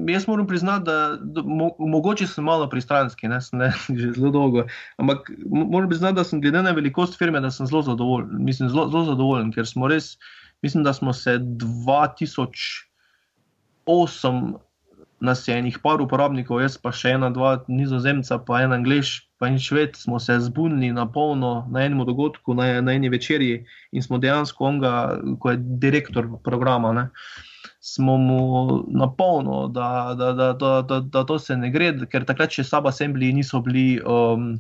Jaz moram priznati, da, da mo, mogoče sem malo pristranski, ne, ne že zelo dolgo. Ampak moram priznati, da sem glede na velikost firme, da sem zelo zadovoljen. Mislim, zelo, zelo zadovoljen, ker smo res, mislim, da smo se 2008, nas je enih par uporabnikov, jaz pa še ena, dva nizozemca, pa en angliš, pa en šved, smo se zbunili na polno na enem dogodku, na, na eni večerji in smo dejansko onga, ko je direktor programa. Ne, smo mu na polno, da, da, da, da, da, da to se ne gre, ker takrat še subassembli niso bili. Um,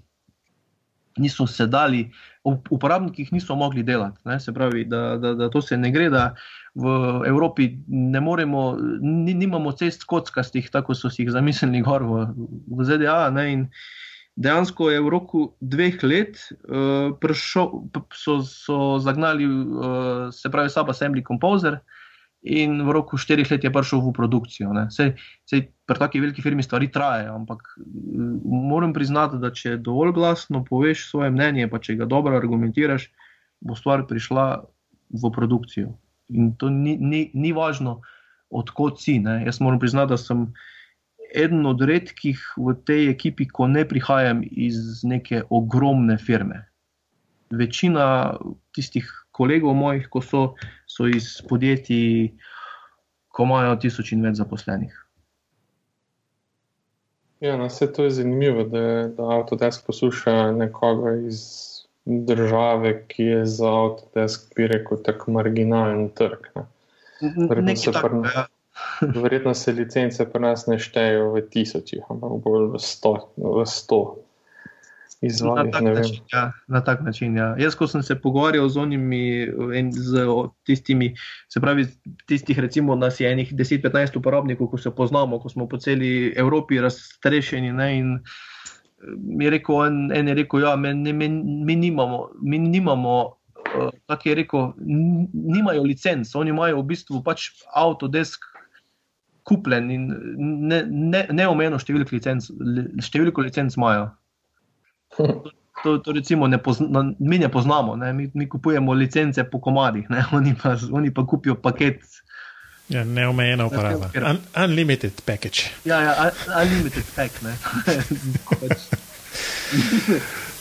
Niso se dali, uporabniki niso mogli delati. Ne? Se pravi, da, da, da to se ne gre, da v Evropi ne moremo, ni, nimamo cest kockastih, tako so si jih zamislili gor v, v ZDA. Ne? In dejansko je v roku dveh let uh, prišel, so, so zagnali, uh, se pravi, subassembly composer, uh, in v roku štirih let je prišel v produkcijo. Sej, sej pri taki veliki firmi stvari trajajo, ampak mm, moram priznati, da če dovolj glasno poveš svoje mnenje, pa če ga dobro argumentiraš, bo stvar prišla v produkcijo. In to ni, ni, ni važno, odkot si. Ne? Jaz moram priznati, da sem. Eden od redkih v tej ekipi, ko ne prihajam iz neke ogromne firme. Večina tistih kolegov mojih, ko so, so iz podjetij, ko imajo tisoč in več zaposlenih. Ja, no, vse to je zanimivo, da, da Autodesk posluša nekoga iz države, ki je za Autodesk, bi rekel, tako marginalen trg. Ne. Verjetno, se tak, pr... ja. verjetno se licence pri nas ne štejejo v tisočih, ampak bolj v sto. V sto izvajati. Na, ja, na tak način. Ja. Jaz, ko sem se pogovarjal z onimi, z tistimi, se pravi, tistih, recimo, nas je enih 10-15 uporabnikov, ko se poznamo, ko smo po celi Evropi raztrešeni. Ne, in eh, mi je rekel, en, en je rekel, ja, mi, mi, mi nimamo. Mi nimamo Tako je rekel, nimajo licenc, oni imajo v bistvu pač avtodesk kupljen in ne, ne, ne omenjeno številko licenc, številko licenc imajo. To, to recimo ne pozna, mi ne poznamo, ne? Mi, mi kupujemo licence po komadih, oni pa, oni pa kupijo paket. Ja, neomejena uporaba. Un, unlimited package. Ja, ja unlimited pack.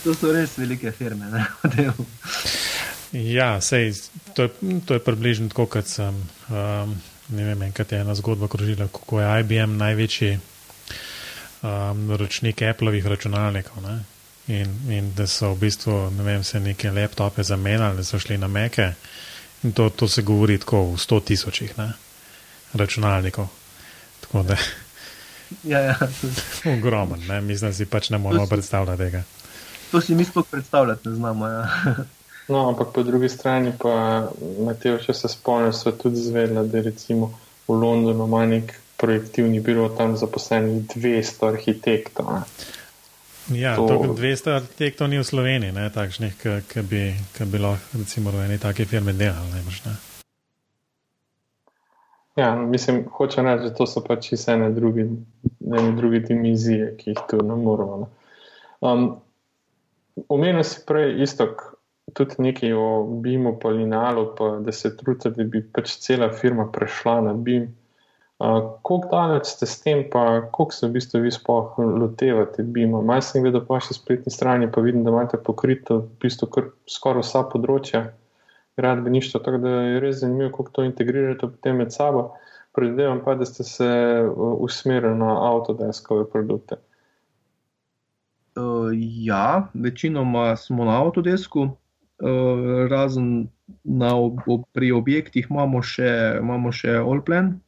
to so res velike firme. Ne, ja, sej, to, je, to je približno tako, kot sem. Um, ne vem, enkrat je ena zgodba krožila, kako je IBM največji um, naročnik Appleovih računalnikov. Ne? In, in da so v bistvu ne vem, se neke laptope zamenjali, da so šli na meke. In to, to se govori tako v sto tisočih računalnikov. Tako da ja, ja. Ogromen, ne? mislim, da si pač ne moramo predstavljati tega. To si mi sploh predstavljati ne znamo. Ja. No, ampak po drugi strani pa, Mateo, če se spomnim, so tudi zvedla, da recimo v Londonu ima nek projektivni biro tam zaposlenih 200 arhitektov. Ne. Ja, to... 200 arhitektov ni v Sloveniji, ne, takšnih, ki bi, bi lahko recimo v eni taki firmi delali. Ne, ja, mislim, hoče reči, da to so pač vse ene druge, druge dimenzije, ki jih tu ne moramo. Um, Omenil si prej isto, tudi nekaj o BIM-u, pa Linalu, pa da se trudite, da bi pač cela firma prešla na BIM. Kako daleč ste s tem, pa kako se v bistvu vi sploh lotevate BIM-a? Malo sem videl po vaši spletni strani, pa vidim, da imate pokrito v bistvu skoraj vsa področja gradbeništva, tako da je res zanimivo, kako to integrirate potem med sabo. Predvidevam pa, da ste se usmerili na avtodeskove produkte. Uh, ja, večinoma smo na avtodesku, uh, razen na ob, ob, pri objektih imamo še, imamo še Allplan.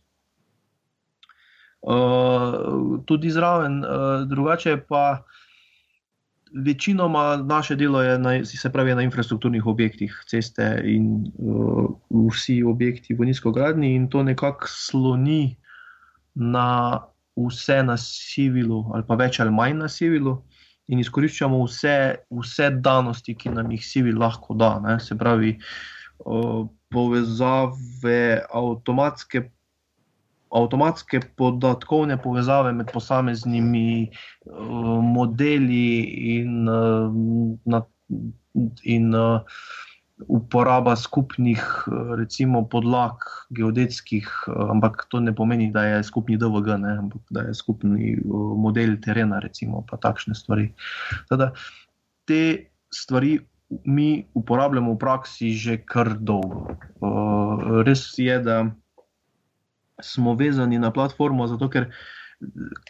Uh, tudi zraven, uh, drugače pa večinoma naše delo je na, se pravi, na infrastrukturnih objektih, ceste in uh, vsi objekti v nizkogradni, in to nekako sloni na vse na civilu, ali pa več ali manj na civilu, in izkoriščamo vse, vse danosti, ki nam jih civil lahko da. Ne? Se pravi, uh, povezave, avtomatske avtomatske podatkovne povezave med posameznimi uh, modeli in, uh, na, in uh, uporaba skupnih, recimo, podlag geodetskih, ampak to ne pomeni, da je skupni DVG, ne, ampak da je skupni uh, model terena, recimo, pa takšne stvari. Tada, te stvari. Mi uporabljamo v praksi že kar dolgo. Res je, da smo vezani na platformo, zato ker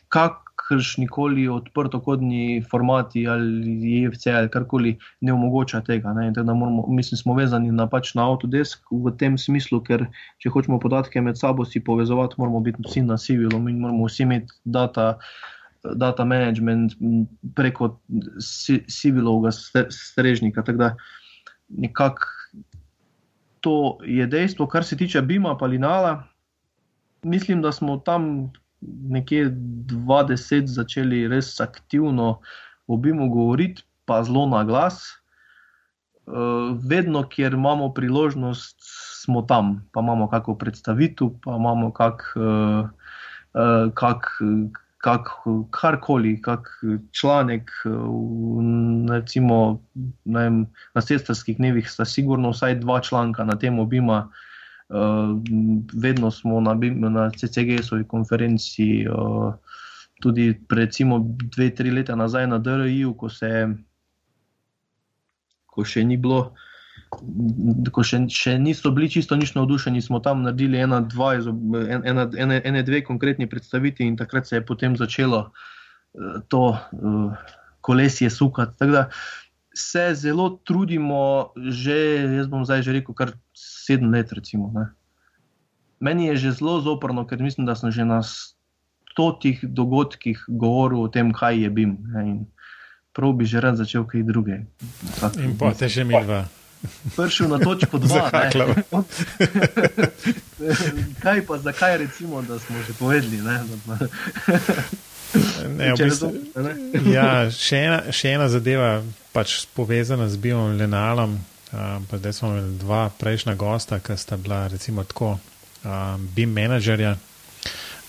kakršni koli odprtokodni formati ali EFC ali karkoli ne omogoča tega. Ne? Moramo, mislim, smo vezani na, pač na Autodesk v tem smislu, ker če hočemo podatke med sabo si povezovati, moramo biti vsi na civilu in moramo vsi imeti data. Data management preko civilovega strežnika. Tako da, nekako to je dejstvo, kar se tiče Bima, pa Linala mislim, da smo tam nekje 20 začeli res aktivno obimo govoriti, pa zelo na glas. Uh, vedno, kjer imamo priložnost, smo tam, pa imamo kakšno predstavitev, pa imamo kak, uh, uh, kak, kak, karkoli, kak članek. Recimo, vem, na cestarskih dnevih sta sigurno vsaj dva članka na tem obima. Uh, vedno smo na, na CCG-sovi konferenci, uh, tudi recimo dve, tri leta nazaj na DRI-ju, ko, ko še ni bilo. Ko še, še niso bili čisto nič navdušeni, smo tam naredili ena, dva, ena, ena, ene, dve konkretni predstavitvi, in takrat se je potem začelo uh, to kolesje sukati. Tako da se zelo trudimo, že jaz bom zdaj že rekel, kar sedem let. Recimo, Meni je že zelo zoprno, ker mislim, da sem že na stotih dogodkih govoril o tem, kaj je BIM. Prav bi že rad začel kaj druge. In pa te že mi dva. Prišel na točko dva. kaj pa, zakaj recimo, da smo že povedali? Ne, v bistvu, ja, še, ena, še ena zadeva, pač povezana z BIM-om Lenalom, Um, zdaj smo imeli dva prejšnja gosta, ki sta bila recimo tako um, BIM menedžerja.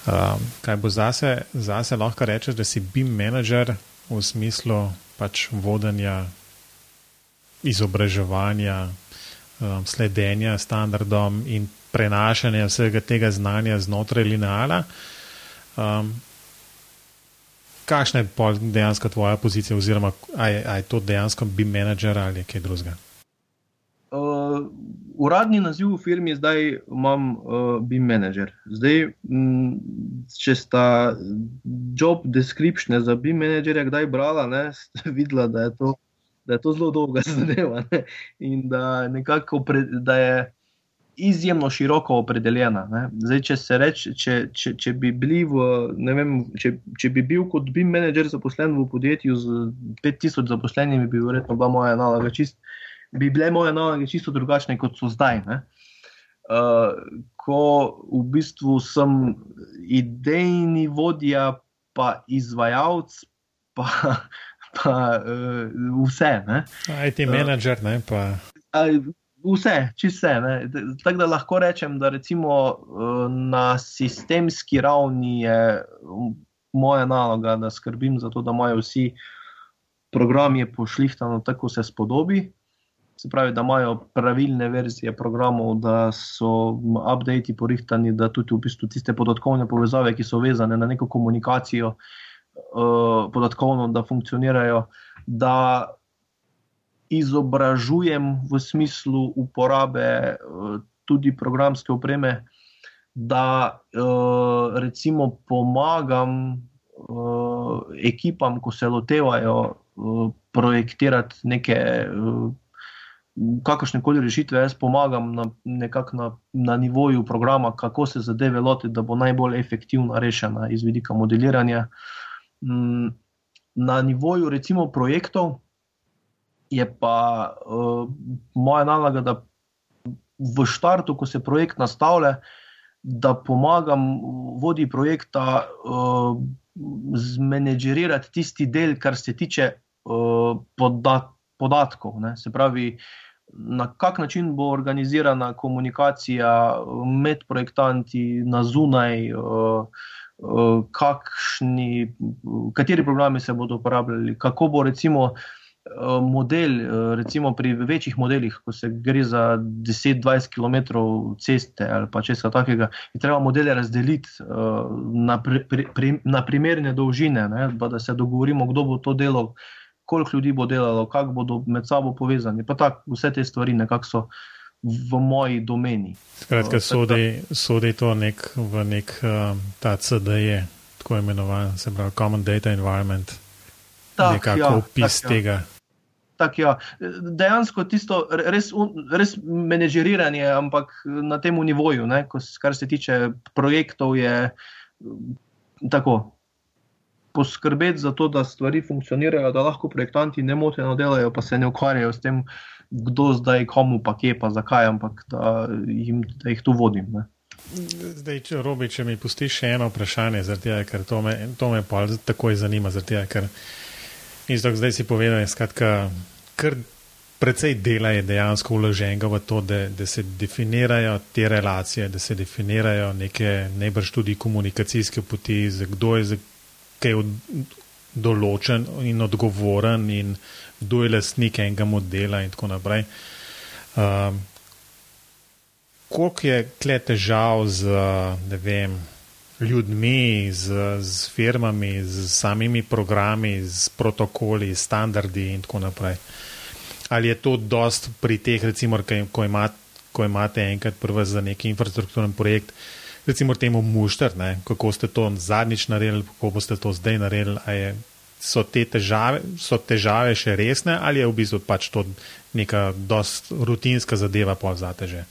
Um, kaj bo zase, zase lahko rečeš, da si BIM menedžer v smislu pač vodenja, izobraževanja, um, sledenja standardom in prenašanja vsega tega znanja znotraj lineala. Um, kakšna je dejansko tvoja pozicija, oziroma je, je to dejansko BIM menedžer ali kaj drugega? Uh, uradni naziv v firmi zdaj imam uh, BIM manager. Zdaj, m, če sta job description za BIM managerja kdaj brala, ne, ste videla, da je to, da je to zelo dolga zadeva. In da, nekako, da je izjemno široko opredeljena. Zdaj, če, reč, če, če, če, bi v, vem, če, če bi bil kot BIM menedžer zaposlen v podjetju z 5000 zaposlenimi, bi verjetno bila moja naloga čist, bi bile moje naloge čisto drugačne kot so zdaj. Uh, ko v bistvu sem idejni vodja, pa izvajalec, pa, pa uh, vse. Aj ti menedžer, ne pa. Uh, vse, vse. Tako da lahko rečem, da recimo eh, na sistemski ravni je moja naloga, da skrbim za to, da imajo vsi programi pošlihtano tako, se spodobi. Se pravi, da imajo pravilne verzije programov, da so updati porihtani, da tudi v bistvu tiste podatkovne povezave, ki so vezane na neko komunikacijo, uh, podatkovno, da funkcionirajo, da izobražujem v smislu uporabe eh, tudi programske opreme, da eh, recimo pomagam eh, ekipam, ko se lotevajo projektirati neke. Kakršne koli rešitve, jaz pomagam na, na, na nivoju programa, kako se zadeve loti, da bo najbolj efektivno rešena iz vidika modeliranja. Mm, na nivoju, recimo, projektov, je pa uh, moja naloga, da v štartu, ko se projekt nastavlja, da pomagam vodji projekta uh, zmenedžerirati tisti del, kar se tiče uh, podat podatkov. Ne? Se pravi, na kak način bo organizirana komunikacija med projektanti na zunaj. Uh, Kakšni, kateri programi se bodo uporabljali, kako bo recimo uh, Eh, model, eh, recimo pri večjih modelih, ko se gre za 10-20 km ceste ali pa česa takega, je treba modele razdeliti eh, na, pri, pri, na primerne dolžine, ne, da se dogovorimo, kdo bo to delal, koliko ljudi bo delalo, kako bodo med sabo povezani. Pa tako, vse te stvari nekako so. V moji domeni. Skratka, sodi, sodi to nek, v nek um, ta CDE, tako imenovan, se pravi Common Data Environment. Tak, nekako ja, opis tak, ja. tega. Tak, ja. Dejansko tisto res, res menedžeriranje, ampak na tem nivoju, ne, kar se tiče projektov, je tako. Poskrbeti za to, da stvari funkcionirajo, da lahko projektanti ne moteno delajo, pa se ne ukvarjajo s tem, kdo zdaj komu pa kje, pa zakaj, ampak da, jim, da jih tu vodim. Ne. Zdaj, če, Robi, če mi pustiš še eno vprašanje, tega, ker to me, to me takoj zanima. Tega, ker Isto, zdaj si povedal, da kar precej dela je dejansko vloženega v to, da, da se definirajo te relacije, da se definirajo neke najbrž tudi komunikacijske poti, za kdo je za kaj od, določen in odgovoren in kdo je lastnik enega modela in tako naprej. Um, koliko je kle težav z, ne vem, ljudmi, z, z firmami, z samimi programi, z protokoli, standardi in tako naprej. Ali je to dost pri teh, recimo, ko, imat, ko imate enkrat prvo za neki infrastrukturni projekt, recimo temu mušter, ne, kako ste to zadnjič naredili, kako boste to zdaj naredili, je, so te težave, so težave še resne ali je v bistvu pač to neka dost rutinska zadeva pa vzate že?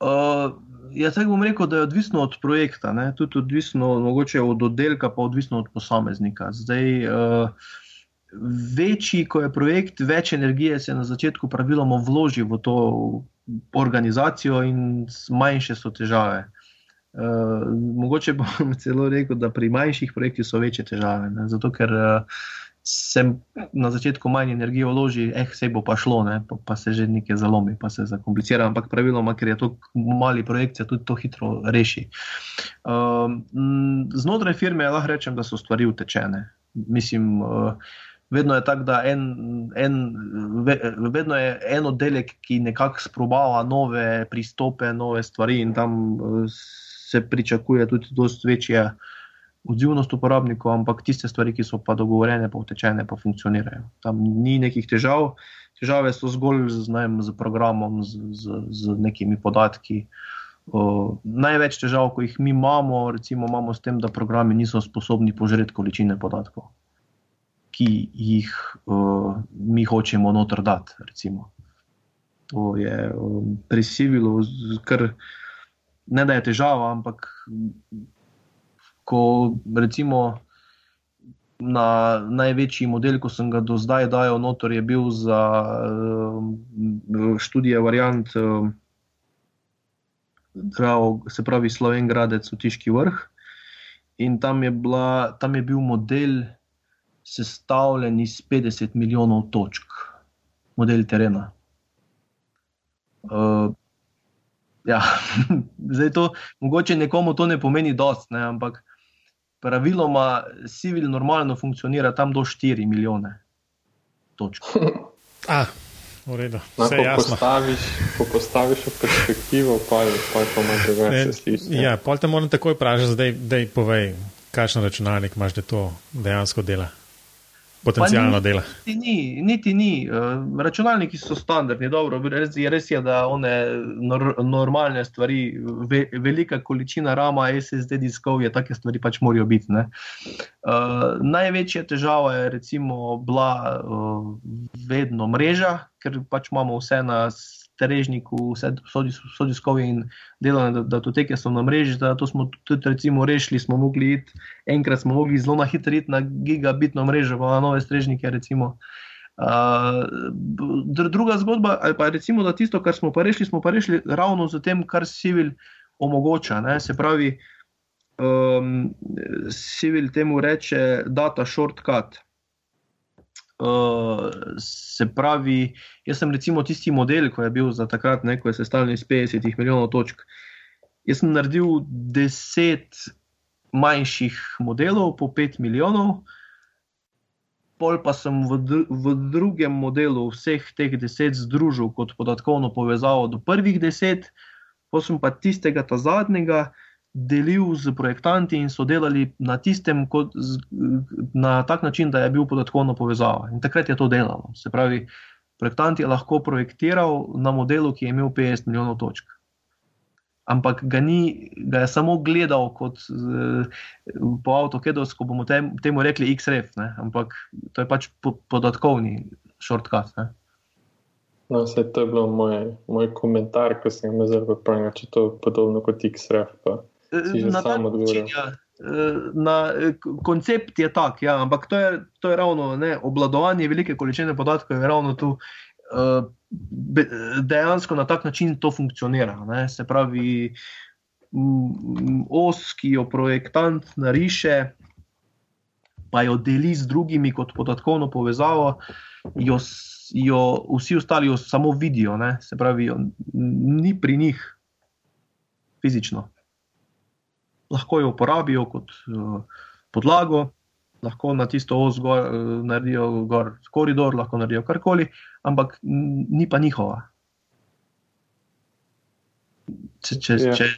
Uh, jaz bom rekel, da je odvisno od projekta, ne? tudi odvisno mogoče od oddelka, pa odvisno od posameznika. Zdaj, uh, večji, ko je projekt, več energije se na začetku praviloma vloži v to organizacijo, in manjše so težave. Uh, mogoče bom celo rekel, da pri manjših projektih so večje težave. Ne? Zato, ker uh, se na začetku manj energije vloži, eh, vse bo pa šlo, pa, pa se že nekaj zalomi, pa se zakomplicira. Ampak praviloma, ker je to mali projekt, se tudi to hitro reši. Um, znotraj firme lahko rečem, da so stvari utečene. Mislim, uh, vedno je tako, da en, en, vedno je en oddelek, ki nekako sprobava nove pristope, nove stvari in tam uh, se pričakuje tudi dosti večje odzivnost uporabnikov, ampak tiste stvari, ki so pa dogovorjene, pa utečene, pa funkcionirajo. Tam ni nekih težav, težave so zgolj z, najem, z programom, z, z, z nekimi podatki. Uh, največ težav, ko jih mi imamo, recimo, imamo s tem, da programi niso sposobni požreti količine podatkov, ki jih uh, mi hočemo noter dati. Recimo. To je um, prisivilo, ker ne da je težava, ampak ko recimo na največji model, ko sem ga do zdaj dajal notor, je bil za um, študije variant, um, se pravi Sloven Gradec v Tiški vrh. In tam je, bila, tam je bil model sestavljen iz 50 milijonov točk, model terena. Uh, ja, zdaj to, mogoče nekomu to ne pomeni dost, ne, ampak praviloma civil normalno funkcionira tam do 4 milijone točk. Ah, v redu. Vse ko, jasno. postaviš, ko postaviš v perspektivo, pa je pa to malo drugače sliši. Ja, pol te moram takoj vprašati, zdaj, daj povej, kakšen računalnik imaš, da to dejansko dela. Potencijalno ni- dela. Niti ni, niti ni. Uh, računalniki so standardni, dobro, res je, res je da one nor, normalne stvari, ve, velika količina rama, SSD diskov je, take stvari pač morajo biti. ne. Uh, največja težava je recimo bila uh, vedno mreža, ker pač imamo vse na strežniku, vse so, dis- so diskovi in delovne dat- datoteke so na mreži, zato smo tudi recimo rešili, smo mogli iti enkrat smo mogli zelo na hitro iti na gigabitno mrežo, pa na nove strežnike. Recimo. Uh, dr- druga zgodba, ali pa recimo, da tisto, kar smo pa rešili, smo pa rešili ravno z tem, kar Civil omogoča. Ne? Se pravi, um, Civil temu reče data shortcut. Uh, se pravi, jaz sem recimo tisti model, ko je bil za takrat, ne, ko je sestavljen iz 50 milijonov točk. Jaz sem naredil 10 manjših modelov po 5 milijonov, pol pa sem v, dru v drugem modelu vseh teh 10 združil kot podatkovno povezavo do prvih 10, pa sem pa tistega ta zadnjega delil z projektanti in so delali na tistem, kot, z, na tak način, da je bil podatkovno povezava. In takrat je to delalo. Se pravi, projektant je lahko projektiral na modelu, ki je imel 50 milijonov točk ampak ga, ni, ga je samo gledal kot uh, po AutoCAD-u, ko bomo tem, temu rekli XRF, ne? ampak to je pač po, podatkovni. Ne? No, to je bil moj, moj komentar, ko sem ga zelo pripravljen, če to je podobno kot XRF. Pa. Na ta način, ja, eh, na, k- koncept je tak, ja, ampak to je, to je ravno ne, obladovanje velike količine podatkov, je ravno tu. be- Dejansko na tak način to funkcionira. Ne? Se pravi, mm, os, ki jo projektant nariše, pa jo deli z drugimi kot podatkovno povezavo, jo, jo vsi ostali jo samo vidijo, ne? se pravi, jo ni pri njih fizično. Lahko jo uporabijo kot uh, podlago, lahko na tisto os gor, uh, naredijo gor koridor, lahko naredijo karkoli, ampak ni pa njihova. Če, če, Ja. če,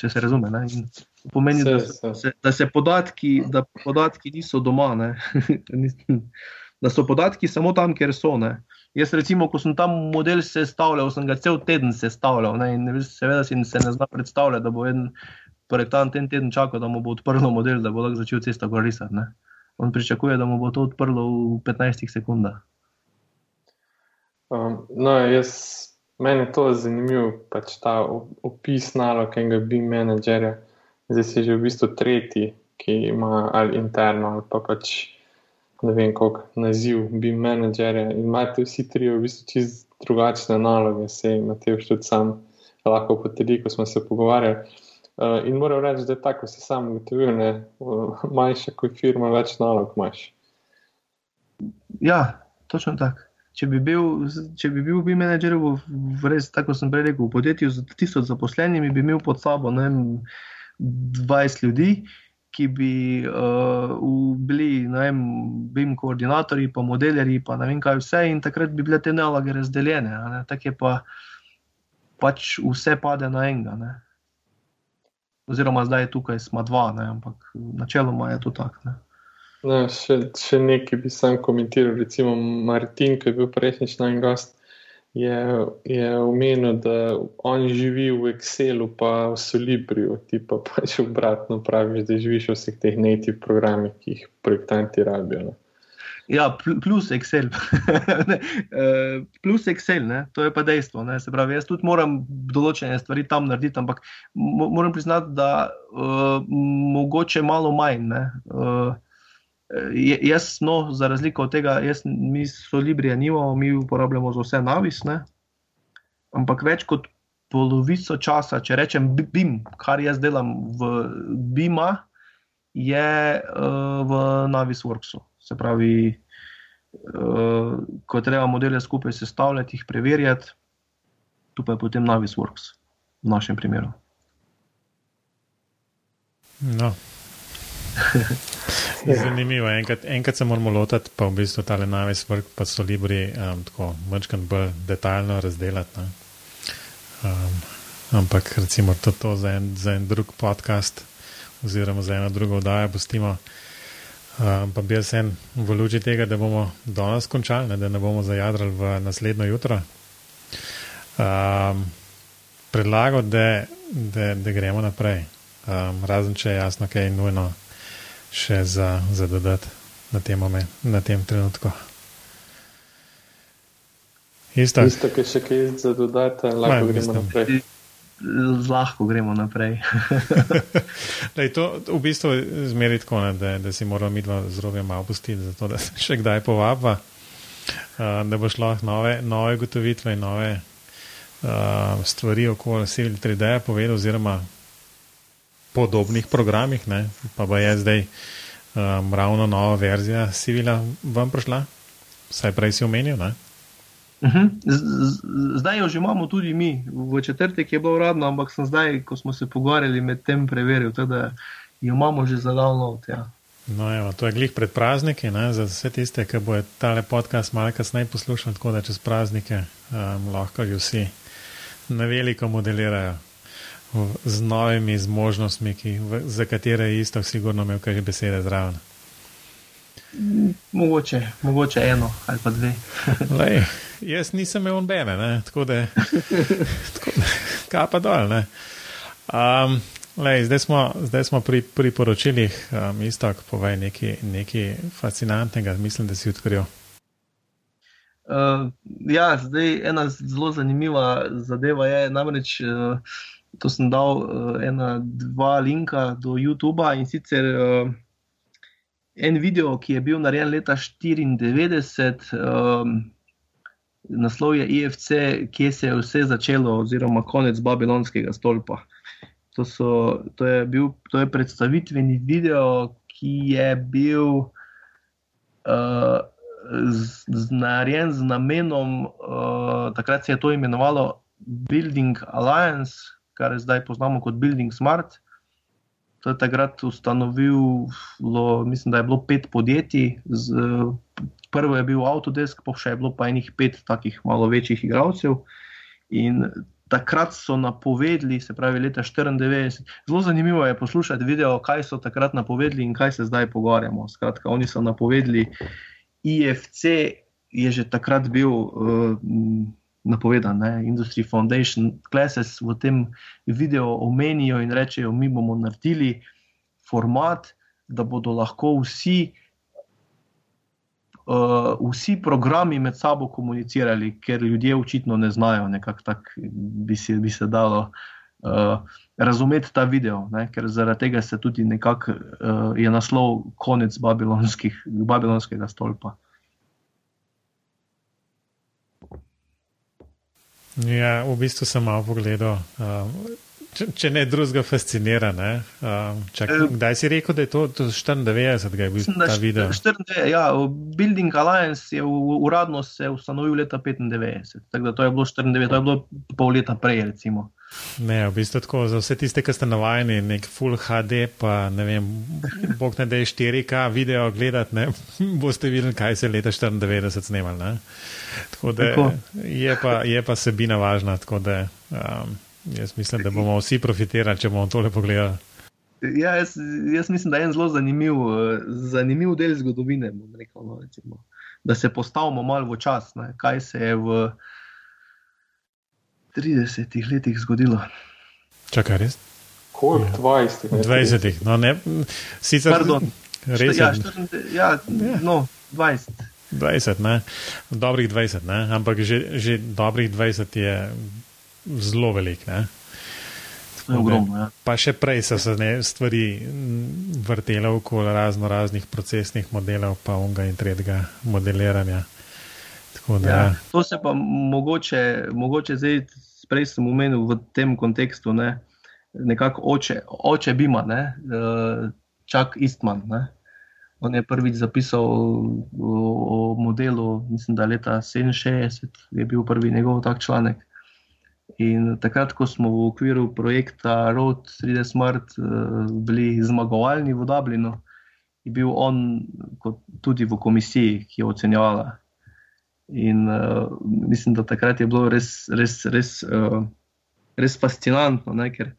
če se razume. Ne? In Pomeni, da, Se, se. se, da, se podatki, da podatki niso doma, da so podatki samo tam, kjer so. Ne. Jaz, recimo, ko sem tam model sestavljal, sem ga cel teden sestavljal. Ne, in seveda si se ne zna predstavljati, da bo en projektant en teden čakal, da mu bo odprlo model, da bo lahko začel cesto gor risati. ne. On pričakuje, da mu bo to odprlo v 15 sekundah. Um, no, jaz, meni je to zanimivo, pač ta opis nalog enega BIM menedžerja. Zdaj si že v bistvu tretji, ki ima ali interno, ali pa pač ne vem, koliko naziv BIM menedžerja. In imate vsi tri v bistvu čist drugačne naloge, se jim Matej tudi sam lahko potrdi, ko smo se pogovarjali. Uh, in moram reči, da je tako, si sam ugotovil, uh, manjša kot firma, več nalog imaš. Ja, točno tako. Če bi bil, če bi bil bi menedžer v, v res, tako sem prej rekel, v podjetju z tisoč zaposlenimi, bi imel pod sabo ne, vem, 20 ljudi, ki bi uh, bili ne vem, koordinatorji, pa modelerji, pa ne vem kaj vse, in takrat bi bile te naloge razdeljene. Tako je pa pač vse pade na enega. Ne. Oziroma, zdaj je tukaj smo dva, ne, ampak načeloma je to tako. ne. No, še, še nekaj bi sam komentiral. Recimo Martin, ki je bil prejšnjič naš gost, je, je omenil, da on živi v Excelu, pa v Solibriju, ti pa pač obratno praviš, da živiš v vseh teh native programih, ki jih projektanti rabijo. No. Ja, plus Excel. Eh, plus Excel, ne? to je pa dejstvo. Ne? Se pravi, jaz tudi moram določene stvari tam narediti, ampak moram priznati, da uh, mogoče malo manj. Uh, jaz, no, za razliko od tega, jaz, mi so Librije nimamo, mi uporabljamo za vse navis, ne? ampak več kot polovico časa, če rečem BIM, kar jaz delam v BIM-a, je uh, v Navisworksu. Se pravi, uh, ko treba modele skupaj sestavljati, jih preverjati, tu pa je potem Navisworks v našem primeru. No. Zanimivo je, enkrat, enkrat se moramo lotiti, pa v bistvu ta Navis Work, pa so Libri um, tako malo bolj detaljno razdelati. Um, ampak recimo to, to za, en, za en drug podcast oziroma za eno drugo oddajo postimo. Um, pa bi jaz en v luči tega, da bomo danes končali, ne, da ne bomo zajadrali v naslednjo jutro. Um, predlagal, da, da, da gremo naprej. Um, razen če je jasno, kaj je nujno še za, za dodati na tem, na tem trenutku. Isto, Isto ki še kaj za dodati, lahko gremo naprej. Lahko gremo naprej. Lej, to v bistvu zmeri tako, ne, da, da si moramo mi dva zrovja malo pustiti, zato da se še kdaj povabva, uh, da boš lahko nove, nove gotovitve in nove uh, stvari okoli Civil 3D povedal, oziroma podobnih programih, ne, pa bo je zdaj um, ravno nova verzija Civila vam prišla, saj prej si omenil, ne? Mhm. Zdaj jo že imamo tudi mi, v četrtek je bilo uradno, ampak sem zdaj, ko smo se pogovarjali med tem, preveril, da jo imamo že za download. Ja. No, evo, to je glih pred prazniki, ne, za vse tiste, ki bo ta podcast malo kasneje poslušal, tako da čez praznike um, lahko jo vsi na veliko modelirajo z novimi zmožnostmi, ki, v, za katere je isto, sigurno imel kaj besede zraven. Mogoče, mogoče eno ali pa dve. Lej, jaz nisem imel nobene, tako da, kaj pa dol. Um, lej, zdaj, smo, zdaj smo pri, pri poročilih, um, isto, povej nekaj, nekaj fascinantnega, mislim, da si odkril. Uh, ja, zdaj ena zelo zanimiva zadeva je namreč. Uh, To sem dal uh, ena, dva linka do YouTube in sicer uh, en video, ki je bil narejen leta 1994, um, naslov je IFC, kje se je vse začelo, oziroma konec Babilonskega stolpa. To, so, to, je bil, to je predstavitveni video, ki je bil uh, z, z narejen z namenom, uh, takrat se je to imenovalo Building Alliance, kar zdaj poznamo kot Building Smart. To je takrat ustanovilo, mislim, da je bilo pet podjetij. Z, prvo je bil Autodesk, pa še je bilo pa enih pet takih malo večjih igralcev. In takrat so napovedali, se pravi, leta 1994. Zelo zanimivo je poslušati video, kaj so takrat napovedali in kaj se zdaj pogovarjamo. Skratka, oni so napovedali, IFC je že takrat bil. Uh, napovedan. Ne? Industry Foundation Classes v tem videu omenijo in rečejo, mi bomo naredili format, da bodo lahko vsi. Uh, vsi programi med sabo komunicirali, ker ljudje očitno ne znajo, nekako tako bi, bi se dalo uh, razumeti ta video, ne? ker zaradi tega se tudi nekako uh, je naslov konec babilonskega stolpa. Ja, v bistvu sem malo pogledal. Um, če, če ne drugega, fascinira. Ne? Um, čak, eh, kdaj si rekel, da je to 94, da je bil ta video? 94, ja, Building Alliance je uradno se ustanovil leta 95, tako da to je bilo 94, to je bilo pol leta prej, recimo. Ne, v bistvu tako za vse tiste, ki ste navajeni, nek full HD, pa ne vem, bog ne da je 4K video gledati, ne, boste videli, kaj se je leta 94 snimal. Tako da tako. Je, pa, je pa sebina važna, tako da um, jaz mislim, da bomo vsi profitirali, če bomo tole pogledali. Ja, jaz, jaz mislim, da je en zelo zanimiv, zanimiv del zgodovine, rekel, no, recimo, da se postavimo malo v čas, ne, kaj se je v. 30 letih zgodilo. Čakaj, res? Koliko? 20. Ja. 20. No, ne, sicer, Res ja, je. 24, ja, no, 20. 20, ne? dobrih 20, ne? ampak že, že dobrih 20 je zelo velik. Ne? Ogromno. Ja. Pa še prej so se ne, stvari mm, vrtele okoli razno raznih procesnih modelov, pa unga in tretjega modeliranja. Tako da, Ja, to se pa mogoče, mogoče zdaj, prej sem omenil v tem kontekstu, ne, nekako oče, oče Bima, ne, eh, Chuck Eastman. Ne. On je prvič zapisal o, o modelu, mislim, da leta 67 je bil prvi njegov tak članek. In takrat, ko smo v okviru projekta Road 3D Smart eh, bili zmagovalni v Dublinu, je bil on kot tudi v komisiji, ki je ocenjevala. In uh, mislim, da takrat je bilo res, res, res, uh, res fascinantno, ne, ker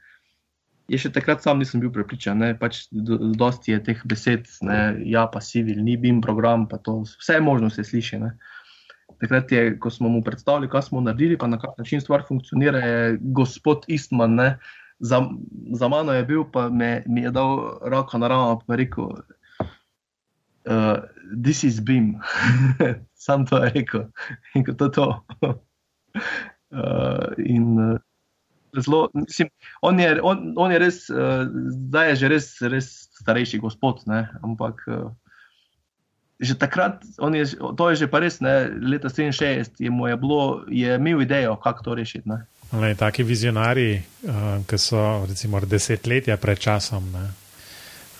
je še takrat sam nisem bil prepričan. Ne, pač do, dosti je teh besed, ne, ja, pa civil, ni bim program, pa to vse možno se sliši. Ne. Takrat je, ko smo mu predstavili, kaj smo naredili, pa na kak način stvar funkcionira, je gospod Istman. Ne, za, za mano je bil, pa me, mi je dal roko na ramo in rekel, uh, this is beam. Sam to je rekel in kot to. to. uh, in uh, zelo, mislim, on je, on, on je res, uh, zdaj je že res, res starejši gospod, ne? ampak. Uh, Že takrat, je, to je že pa res, ne, leta 67, je, je, bilo, je imel idejo, kako to rešiti. Ne. Le, taki vizionari, uh, ki so recimo desetletja pred časom, ne,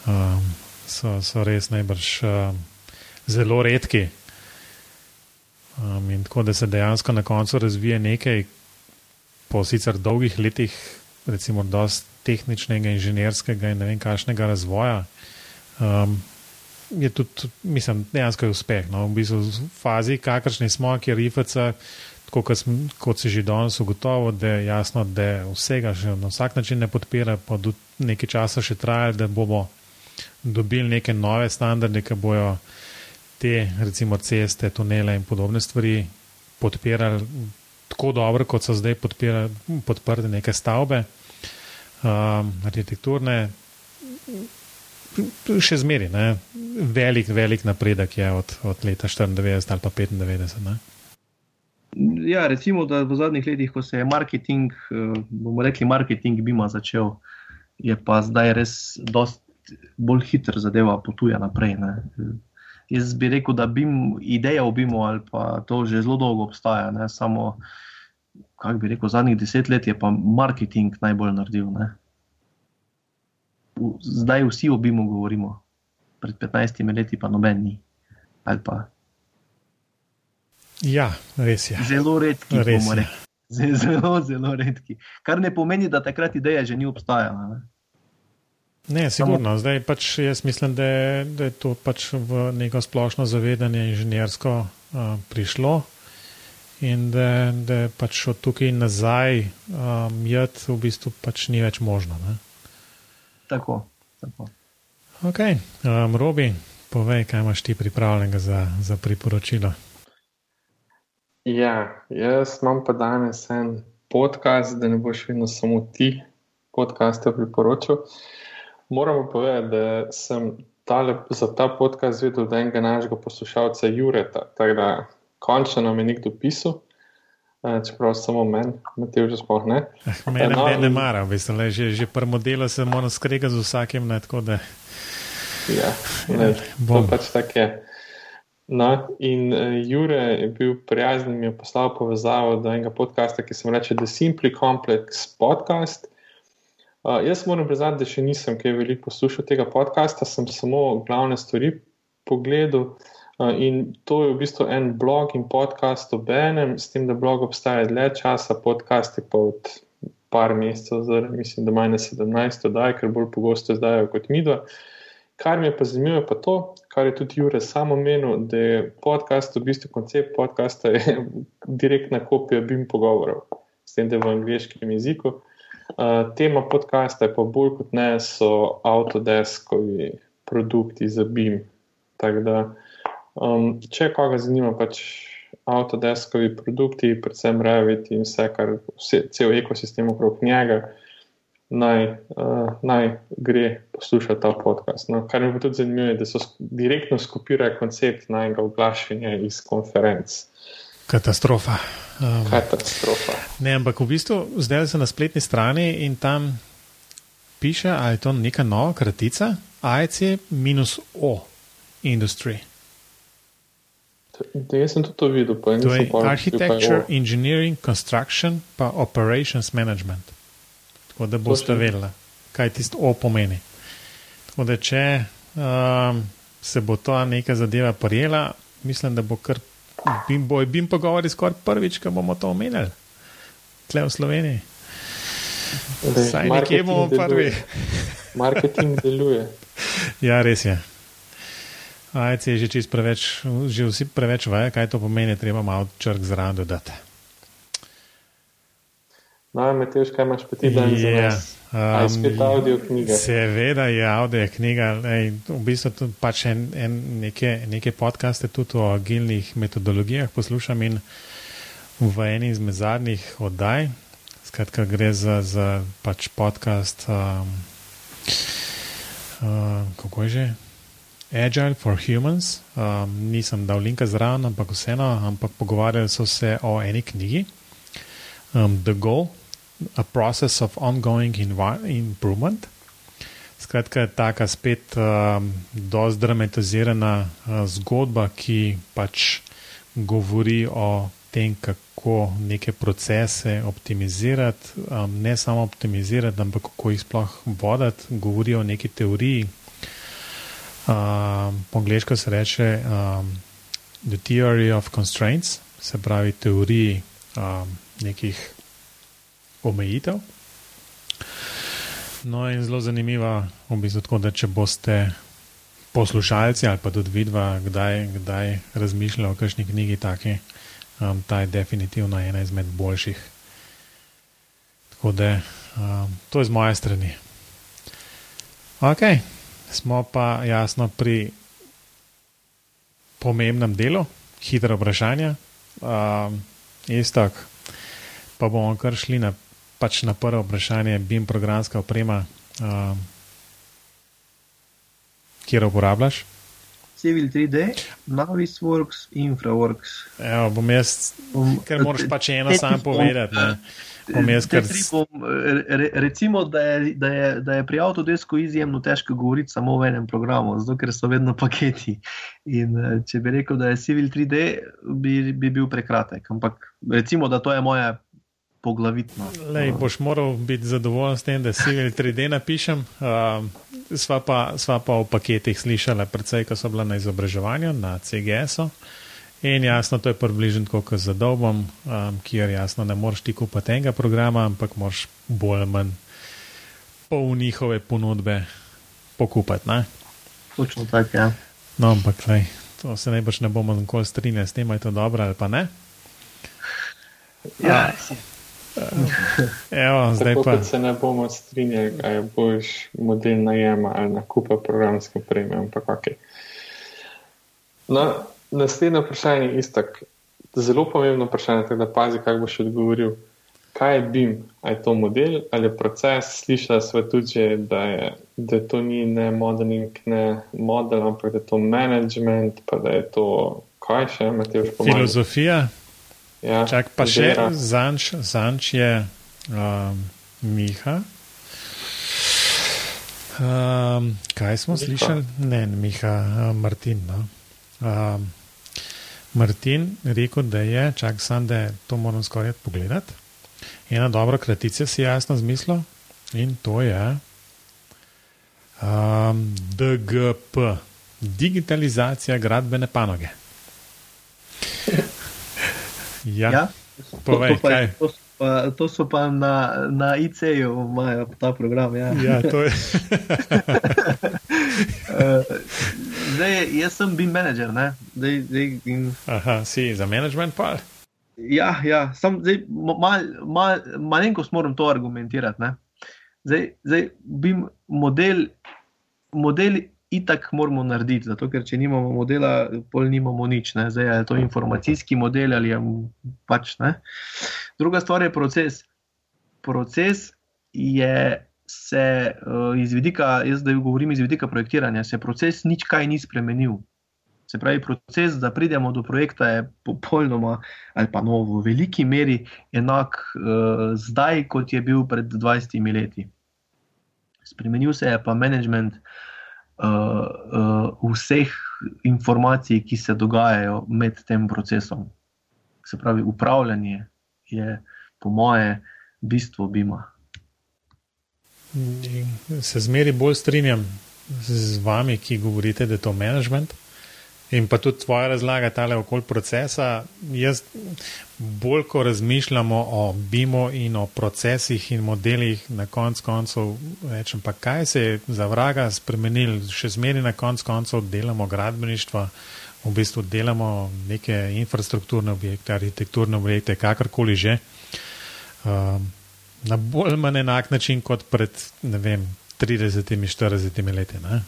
um, so, so res najbrž uh, zelo redki. Um, in tako da se dejansko na koncu razvije nekaj, po sicer dolgih letih, recimo, dosti tehničnega, inženirskega in ne vem, kakšnega razvoja. Um, je tudi, mislim, dejansko je uspeh. No, v bistvu v fazi, kakršni smo, kjer IFC, tako kot, sm, kot se že danes ugotovo, da je jasno, da vsega še na vsak način ne podpira, pa do nekaj časa še traja, da bomo dobili neke nove standarde, ki bojo te, recimo, ceste, tunele in podobne stvari podpirali tako dobro, kot so zdaj podprte neke stavbe, um, arhitekturne še zmeri, ne? velik, velik napredek je od, od leta 94 ali pa 95. Ne? Ja, recimo, da v zadnjih letih, ko se je marketing, bomo rekli, marketing Bima začel, je pa zdaj res bolj hiter zadeva potuje naprej. Ne? Jaz bi rekel, da bim, ideja o Bimu ali pa to že zelo dolgo obstaja, ne? samo, kako bi rekel, zadnjih deset let je pa marketing najbolj naredil. Ne? Zdaj vsi o BIM-u govorimo, pred 15 leti pa noben ni. Pa... Ja, res je. Zelo redki, res je. Zelo, zelo redki. Kar ne pomeni, da takrat ideja že ni obstajala. Ne, ne sigurno. Zdaj pač jaz mislim, da je, da je to pač v neko splošno zavedanje inženjersko uh, prišlo. In da, da pač od tukaj nazaj um, jed v bistvu pač ni več možno. Ne? Tako. tako. Ok, um, Robi, povej, kaj imaš ti pripravljenega za, za priporočilo. Ja, jaz imam pa danes en podcast, da ne boš vedno samo ti podcaste priporočil. Moramo povedati, da sem tale, za ta podcast videl od enega našega poslušalca Jureta, tako da končno nam je nekdo pisal. Čeprav samo meni, Matej, že sploh ne. Mene no, ne mara, v bistvu, le, že, že pri modelu se moram skregati z vsakim. Ne, da... Ja, ne, to pač tako je. No, in uh, Jure je bil prijazen, mi je poslal povezavo do enega podcasta, ki se mu reče The Simply Complex Podcast. Uh, jaz moram priznati, da še nisem kaj veliko poslušal tega podcasta, sem samo glavne stvari pogledal. In to je v bistvu en blog in podcast ob enem, s tem, da blog obstaja dlje časa, podcast je pa od par mesecev, zdaj mislim, da manj 17, daj, ker bolj pogosto izdajo kot midva. Kar mi je pa zanimivo, je pa to, kar je tudi Jure samo omenil, da je podcast, v bistvu koncept podcasta, je direktna kopija BIM pogovorov, s tem, da je v angliškem jeziku. Uh, tema podcasta je pa bolj kot ne so Autodeskovi produkti za BIM. Tako da Um, če koga zanima, pač avtodeskovi produkti, predvsem Revit in vse, kar vse, cel ekosistem okrog njega, naj, uh, naj gre poslušati ta podcast. No, kar mi pa tudi zanimivo, je, da so direktno skopirali koncept najnega oglašanja iz konferenc. Katastrofa. Um, Katastrofa. Ne, ampak v bistvu zdaj sem na spletni strani in tam piše, ali je to neka nova kratica, AEC-O, Industry. Jaz sem tudi to videl. To je Architecture, Engineering, Construction, pa Operations Management. Tako da boste vedeli, kaj tisto O pomeni. Tako da, če um, se bo ta neka zadeva prijela, mislim, da bo kar bim, boj, bim pogovori skoraj prvič, ko bomo to omenjali, tle v Sloveniji. Saj nekje bomo prvi. Marketing deluje. ja, res je. Ajce je že čist preveč, že vsi preveč vajo, kaj to pomeni, treba malo črk zraven dodati. No, Matej, kaj imaš peti dan? Yeah. Um, spet audio knjiga. Seveda je audio knjiga. Ej, v bistvu tudi pač en, en, neke, neke podcaste tudi o agilnih metodologijah poslušam in v eni izmed zadnjih oddaj, skratka gre za, za pač podcast, um, uh, kako je že? Agile for Humans. Um, nisem dal linka zraven, ampak vseeno, ampak pogovarjali so se o eni knjigi, um, The Goal a process of ongoing improvement. Skratka, taka spet um, dosti dramatizirana uh, zgodba, ki pač govori o tem, kako neke procese optimizirati, um, ne samo optimizirati, ampak kako jih sploh voditi. Govori o neki teoriji, um, po angliško se reče um, The Theory of Constraints, se pravi teoriji um, nekih omejitev. No, in zelo zanimiva, v bistvu, tako, da če boste poslušalci ali pa tudi vidva, kdaj, kdaj razmišljajo o kakšni knjigi, taki, um, ta je definitivno ena izmed boljših. Tako da um, to je z moje strani. Ok, smo pa jasno pri pomembnem delu, hitro vprašanje. Um, Istok, pa bomo kar šli na pač na prvo vprašanje, BIM programska oprema, uh, kjer uporabljaš? Civil 3D, Navisworks, Infraworks. Evo, bom jaz, ker moraš pač eno sam povedati. Ne? Kar... Bom, re, recimo, da je, da, je, da je pri Autodesku izjemno težko govoriti samo v enem programu, zato ker so vedno paketi. In, eh, če bi rekel, da je Civil 3D, bi, bi bil prekratek. Ampak recimo, da to je moje poglavitno. Lej, boš moral biti zadovoljen s tem, da si videl 3D napišem. Uh, sva, pa, sva pa v paketih slišala, predvsej, ko so bila na izobraževanju na CGS-u. In jasno, to je približno kot z Adobom, um, kjer jasno ne moreš ti kupiti enega programa, ampak moraš bolj ali manj pol njihove ponudbe pokupiti. Točno tako, ja. No, ampak lej, to se najbrž ne bomo nikoli strinjali s tem, je to dobro ali pa ne. Ja, uh, Evo, zdaj Tako, pa se ne bomo strinjali, ali boš model najema ali nakupa programske opreme. Ampak, okay. no, naslednje vprašanje je isto. Zelo pomembno vprašanje, tako da pazi, kako boš odgovoril. Kaj je BIM? Ali je to model ali je proces? Slišala sva tudi, da, je, da to ni ne modeling, ne model, ampak da je to management, pa da je to kaj še, Matej, filozofija. Ja, Čak pa še zanč, zanč je um, Miha. Um, kaj smo Miha. slišali? Ne, ne Miha, uh, Martin. No. Um, Martin rekel, da je, čak sem, da je to moram skoraj pogledati. Ena dobra kratica si jasno zmislil in to je um, DGP, digitalizacija gradbene panoge. Ja, ja povej, to, to, pa, to, pa, to so pa na, na IC-ju, imajo ta program. Ja, ja to je. Eh, zdaj, jaz sem bil menedžer. Zdaj, zdaj, in... Aha, si za management pa. Ja, ja sem zdaj mal, mal, malenkost moram to argumentirati. Ne? Zdaj, zdaj bi model, model itak moramo narediti, zato ker če nimamo modela, pol nimamo nič. Ne? Zdaj je to informacijski model ali je pač ne. Druga stvar je proces. Proces je se uh, iz vidika, jaz zdaj govorim iz vidika projektiranja, se proces nič kaj ni spremenil. Se pravi, proces, da pridemo do projekta, je popolnoma ali pa no, v veliki meri enak uh, zdaj, kot je bil pred 20 leti. Spremenil se je pa management uh, uh, vseh informacij, ki se dogajajo med tem procesom. Se pravi, upravljanje je, po moje, bistvo Bima. Se zmeri bolj strinjam z vami, ki govorite, da je to management. In pa tudi tvoja razlaga tale okol procesa. Jaz bolj, ko razmišljamo o BIM-u in o procesih in modelih, na konc koncev rečem, pa kaj se je za vraga spremenil, še zmeri na konc koncev delamo gradbeništvo, v bistvu delamo neke infrastrukturne objekte, arhitekturne objekte, kakorkoli že. Um, na bolj manj enak način kot pred, vem, 30-40 leti. Ne?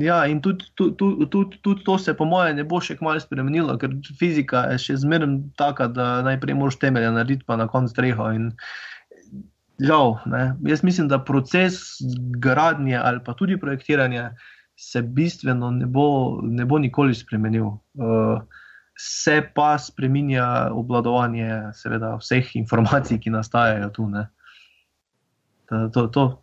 Ja, in tudi, tudi, tudi, tudi, to se, po mojem, ne bo še kmalo spremenilo, ker fizika je še zmeraj taka, da najprej moraš temelje narediti, pa na koncu streho. In žal, ne. jaz mislim, da proces gradnje ali pa tudi projektiranja se bistveno ne bo, ne bo nikoli spremenil. Uh, se pa spremenja obladovanje, seveda, vseh informacij, ki nastajajo tu. Ne. To, to,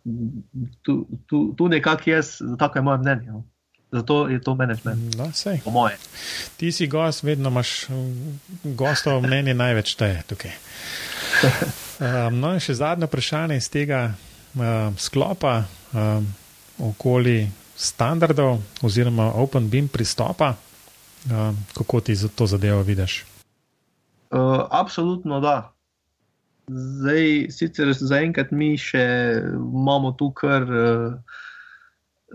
tu, tu, tu nekako jaz, tako je moje mnenje. No. Zato je to management. No, po moje. Ti si gost, vedno imaš gostov mnenje največ teje tukaj. Um, no, in še zadnje vprašanje iz tega um, sklopa um, okoli standardov oziroma Open Beam pristopa. Um, kako ti to zadevo vidiš? Uh, absolutno da. Zdaj, sicer zaenkrat mi še imamo tu, kar uh,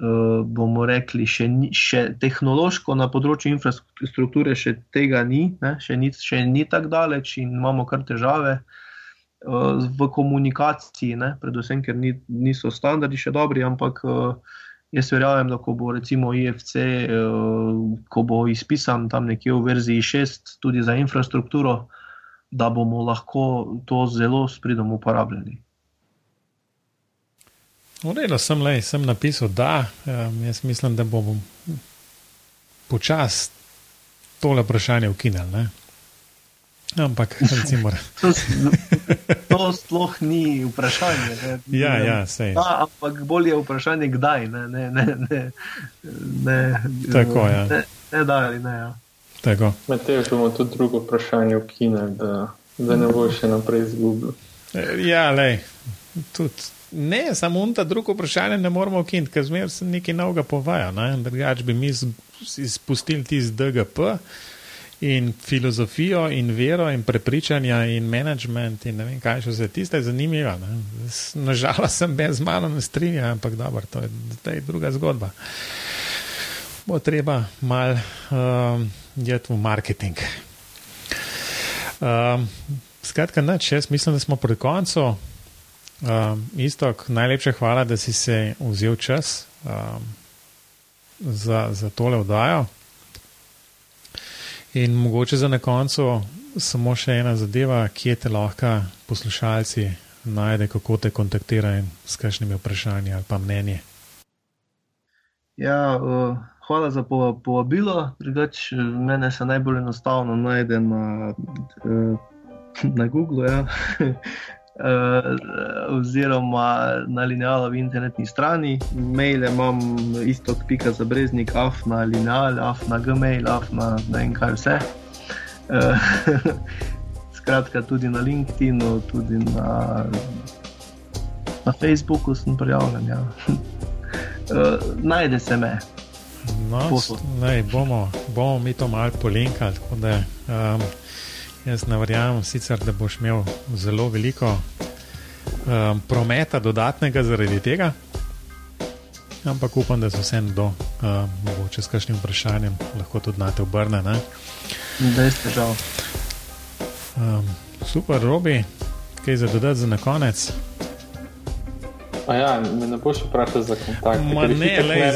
uh, bomo rekli, še, ni, še tehnološko na področju infrastrukture, še tega ni, ne, še ni, ni tako daleč in imamo kar težave uh, v komunikaciji, ne, predvsem, ker ni, niso standardi še dobri, ampak. Uh, Jaz verjamem, da ko bo recimo IFC, ko bo izpisan tam nekje v verziji 6, tudi za infrastrukturo, da bomo lahko to zelo spridom uporabljali. Urejeno sem, le, sem napisal, da um, jaz mislim, da bomo počasi tole vprašanje ukinili. Ampak, recimo. to, to sploh ni vprašanje. Ne, ja, ja, da, ampak bolje je vprašanje, kdaj. Ne, ne, ne, ne, ne, Tako je. Ja. Ne, ne, da ali ne. Ja. Medtem imamo tudi drugo vprašanje kinu, da, da ne bo še naprej izgubil. Ja, le. Ne, samo on ta drugo vprašanje ne moramo ukiniti, ker zmer se nekaj novega povaja. Ne? Drugač bi mi izpustili tisti DGP in filozofijo in vero in prepričanja in management in ne vem kaj še vse. Tiste je zanimivo. Nažalost sem brez malo ne strinja, ampak dobro, to je, to je druga zgodba. Bo treba mal. Um, iti v marketing. Um, skratka, neč, jaz mislim, da smo pri koncu. Um, Istok, najlepša hvala, da si se vzel čas um, za, za tole vdajo. In mogoče za na koncu samo še ena zadeva, kje te lahko poslušalci najde, kako te kontaktirajo s kakšnimi vprašanji ali pa mnenje. Ja, uh, hvala za povabilo. Drugač, mene se najbolj enostavno najde na, uh, na Google. Ja. Uh, oziroma na linealovi internetni strani, mail imam isto, pika za breznik, af na lineal, af na gmail, af na ne vem kaj vse. Uh, skratka, tudi na LinkedIn-u, tudi na, na Facebooku sem prijavljen. Ja. najde se me. No, nej, bomo, bomo mi to malo polinkali. Da, um, jaz ne verjamem, sicer, da boš imel zelo veliko um, prometa dodatnega zaradi tega. Ampak upam, da se vsem do, um, mogoče s kakšnim vprašanjem, lahko tudi na te obrne. Da je težav. Um, super, Robi, kaj za dodati za na konec? Ja, me ne boš vprašal za kontakt. Ne, le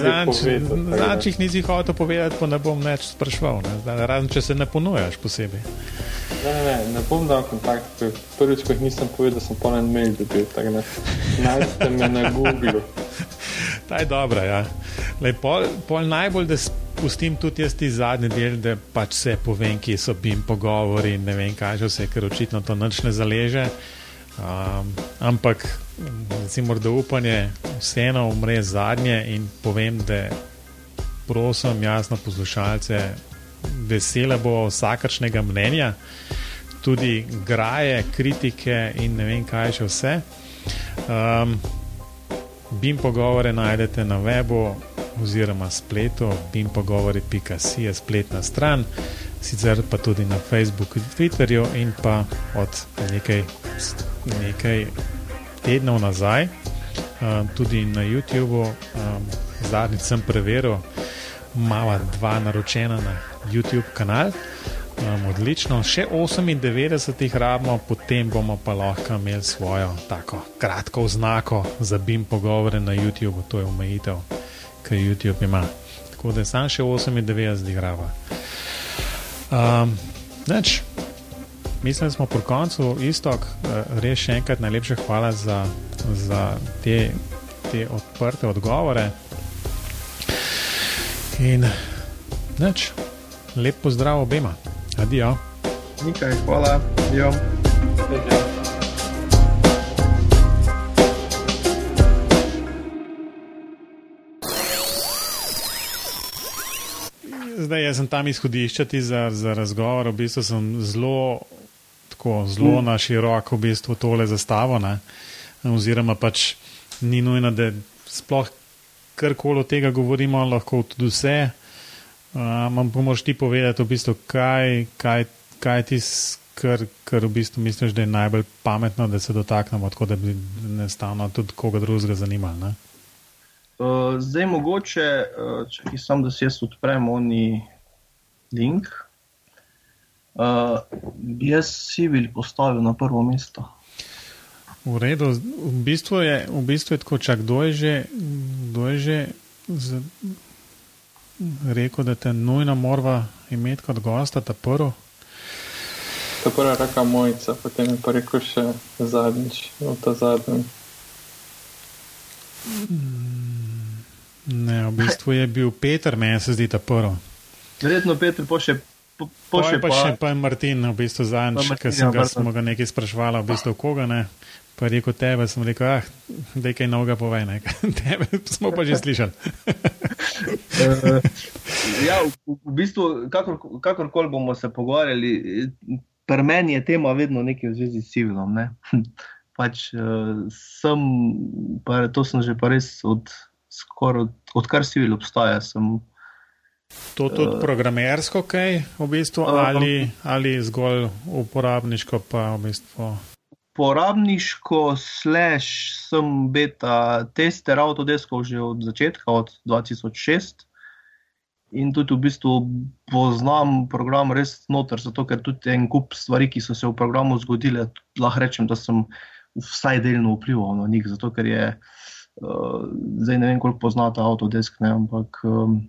zadnjih nisi hotel povedati, pa ne bom več sprašval. Ne? Razen če se ne ponujaš posebej. Ne, ne, ne, ne bom dal kontakt. Prvič, ko jih nisem povedal, sem pa en mail dobil. Najdete me na Google. Ta je dobra, ja. Lej, pol, pol najbolj, da spustim tudi jaz ti zadnji del, da pač vse povem, kje so bim pogovori in ne vem, kaj že vse, ker očitno to noč ne zaleže. Um, ampak, recimo, da upanje vseeno umre zadnje in povem, da prosim, jasno, poslušalce, vesele bo vsakršnega mnenja, tudi graje, kritike in ne vem, kaj še vse. Um, BIM pogovore najdete na webu oziroma spletu, bimpogovori.com je spletna stran, sicer pa tudi na Facebooku, Twitterju in pa od nekaj, nekaj tednov nazaj um, tudi na YouTubu. Um, zadnjič sem preveril, mala dva naročena na YouTube kanal. Um, odlično, še 98 jih rabimo, potem bomo pa lahko imeli svojo tako kratko oznako za BIM pogovore na YouTube, to je omejitev, ki jo YouTube ima. Tako da je sam še 98 jih raba. Um, mislim, da smo pri koncu istok, uh, res še enkrat najlepše hvala za, za te, te odprte odgovore. In neč, lep pozdrav obema. Adijo. Nekaj, hvala. Jo. Zdaj, jaz sem tam izhodiščati za, za razgovor. V bistvu sem zelo, tako, zelo mm. na široko v bistvu tole zastavo. Ne? Oziroma, pač ni nujno, da sploh karkoli od tega govorimo, lahko tudi vse. Ampak um, moraš ti povedati, v bistvu, kaj, kaj, kaj ti, kar, kar v bistvu misliš, da je najbolj pametno, da se dotaknemo, tako da bi enostavno tudi koga drugega zanimalo. Uh, zdaj, mogoče, uh, če sem, da si jaz odprem oni link, uh, bi jaz civil postavil na prvo mesto. V redu, v bistvu je, v bistvu je tako, čak, kdo je že, kdo je že z, rekel, da te nujno mora imeti kot gosta, ta prvi. Ta prva raka mojica, potem je pa rekel še zadnjič, v ta zadnji. Ne, v bistvu je bil Peter, meni se zdi ta prvi. Verjetno Peter pošlje. Po, po pa, pa še pa je Martin, v bistvu zadnjič, ker sem ga, smo ga nekaj sprašvali, v bistvu koga ne. Pa je rekel tebe, sem rekel, ah, da je kaj novega povej, ne. tebe smo pa že slišali. uh, ja, v, v bistvu, kakor, kakorkoli bomo se pogovarjali, pri meni je tema vedno nekaj v zvezi s civilom. Ne? pač uh, sem, pa to sem že pa res od, skoro, od, odkar civil obstaja. Sem, To tudi uh, programersko, kaj v bistvu, uh, ali, ali zgolj uporabniško, pa v bistvu uporabniško, slash, sem beta tester Autodeskov že od začetka, od 2006. In tudi v bistvu poznam program res noter, zato ker tudi en kup stvari, ki so se v programu zgodile, lahko rečem, da sem vsaj delno vplival na njih, zato ker je, uh, zdaj ne vem, koliko poznate Autodesk, ne, ampak um,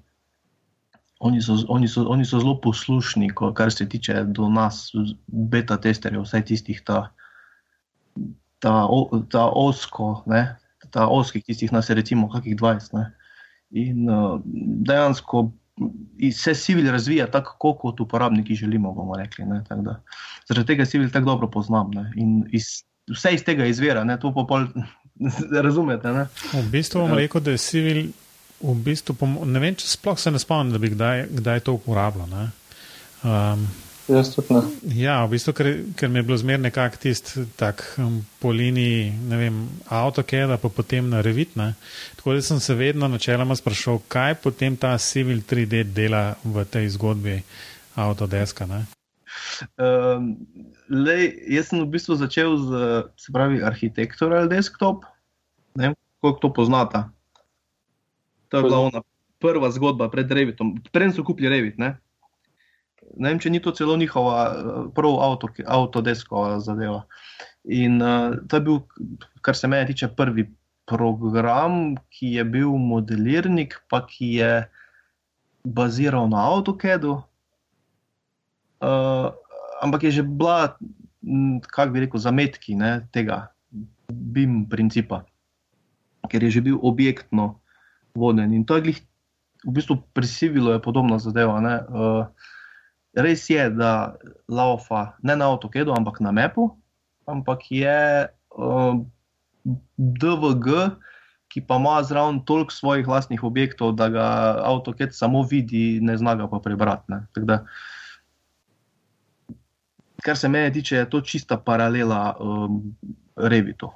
oni, so, oni, so, oni so zelo poslušni, ko, kar se tiče do nas, beta testerjev, vsaj tistih ta ta, ta osko, ne, ta oski, ki jih nas je recimo kakih 20. Ne. In uh, dejansko se civil razvija tako, kot uporabniki želimo, bomo rekli. Ne, da, zaradi tega civil tako dobro poznam. Ne, in iz, vse iz tega izvira, ne, to pa pol razumete. Ne. V bistvu bom rekel, da je civil. V bistvu, ne vem, če sploh se ne spomnim, da bi kdaj, kdaj to uporabljal. Um, Jaz tudi ne. Ja, v bistvu, ker, ker mi je bilo zmerno nekako tisti tak um, po liniji, ne vem, AutoCAD, pa potem na Revit. Ne? Tako da sem se vedno načeloma sprašal, kaj potem ta Civil 3D dela v tej zgodbi Autodeska. Um, lej, jaz sem v bistvu začel z se pravi arhitektural desktop, ne vem, koliko to poznata. To je bila ona prva zgodba pred Revitom. Prej so kupili Revit, ne? ne vem, če ni to celo njihova eh, prva avto, avtodesko zadeva. In uh, to je bil, kar se meni tiče, prvi program, ki je bil modelirnik, pa ki je baziral na AutoCAD-u. Uh, ampak je že bila, kako bi rekel, zametki ne, tega BIM principa, ker je že bil objektno voden. In to je glih, v bistvu prisivilo je podobna zadeva. Uh, res je, da laufa ne na avtokedu, ampak na mepu, ampak je uh, DVG, ki pa ima zraven toliko svojih vlastnih objektov, da ga avtoked samo vidi, ne zna ga pa prebrati. Kar se mene tiče, je to čista paralela um, Revitu.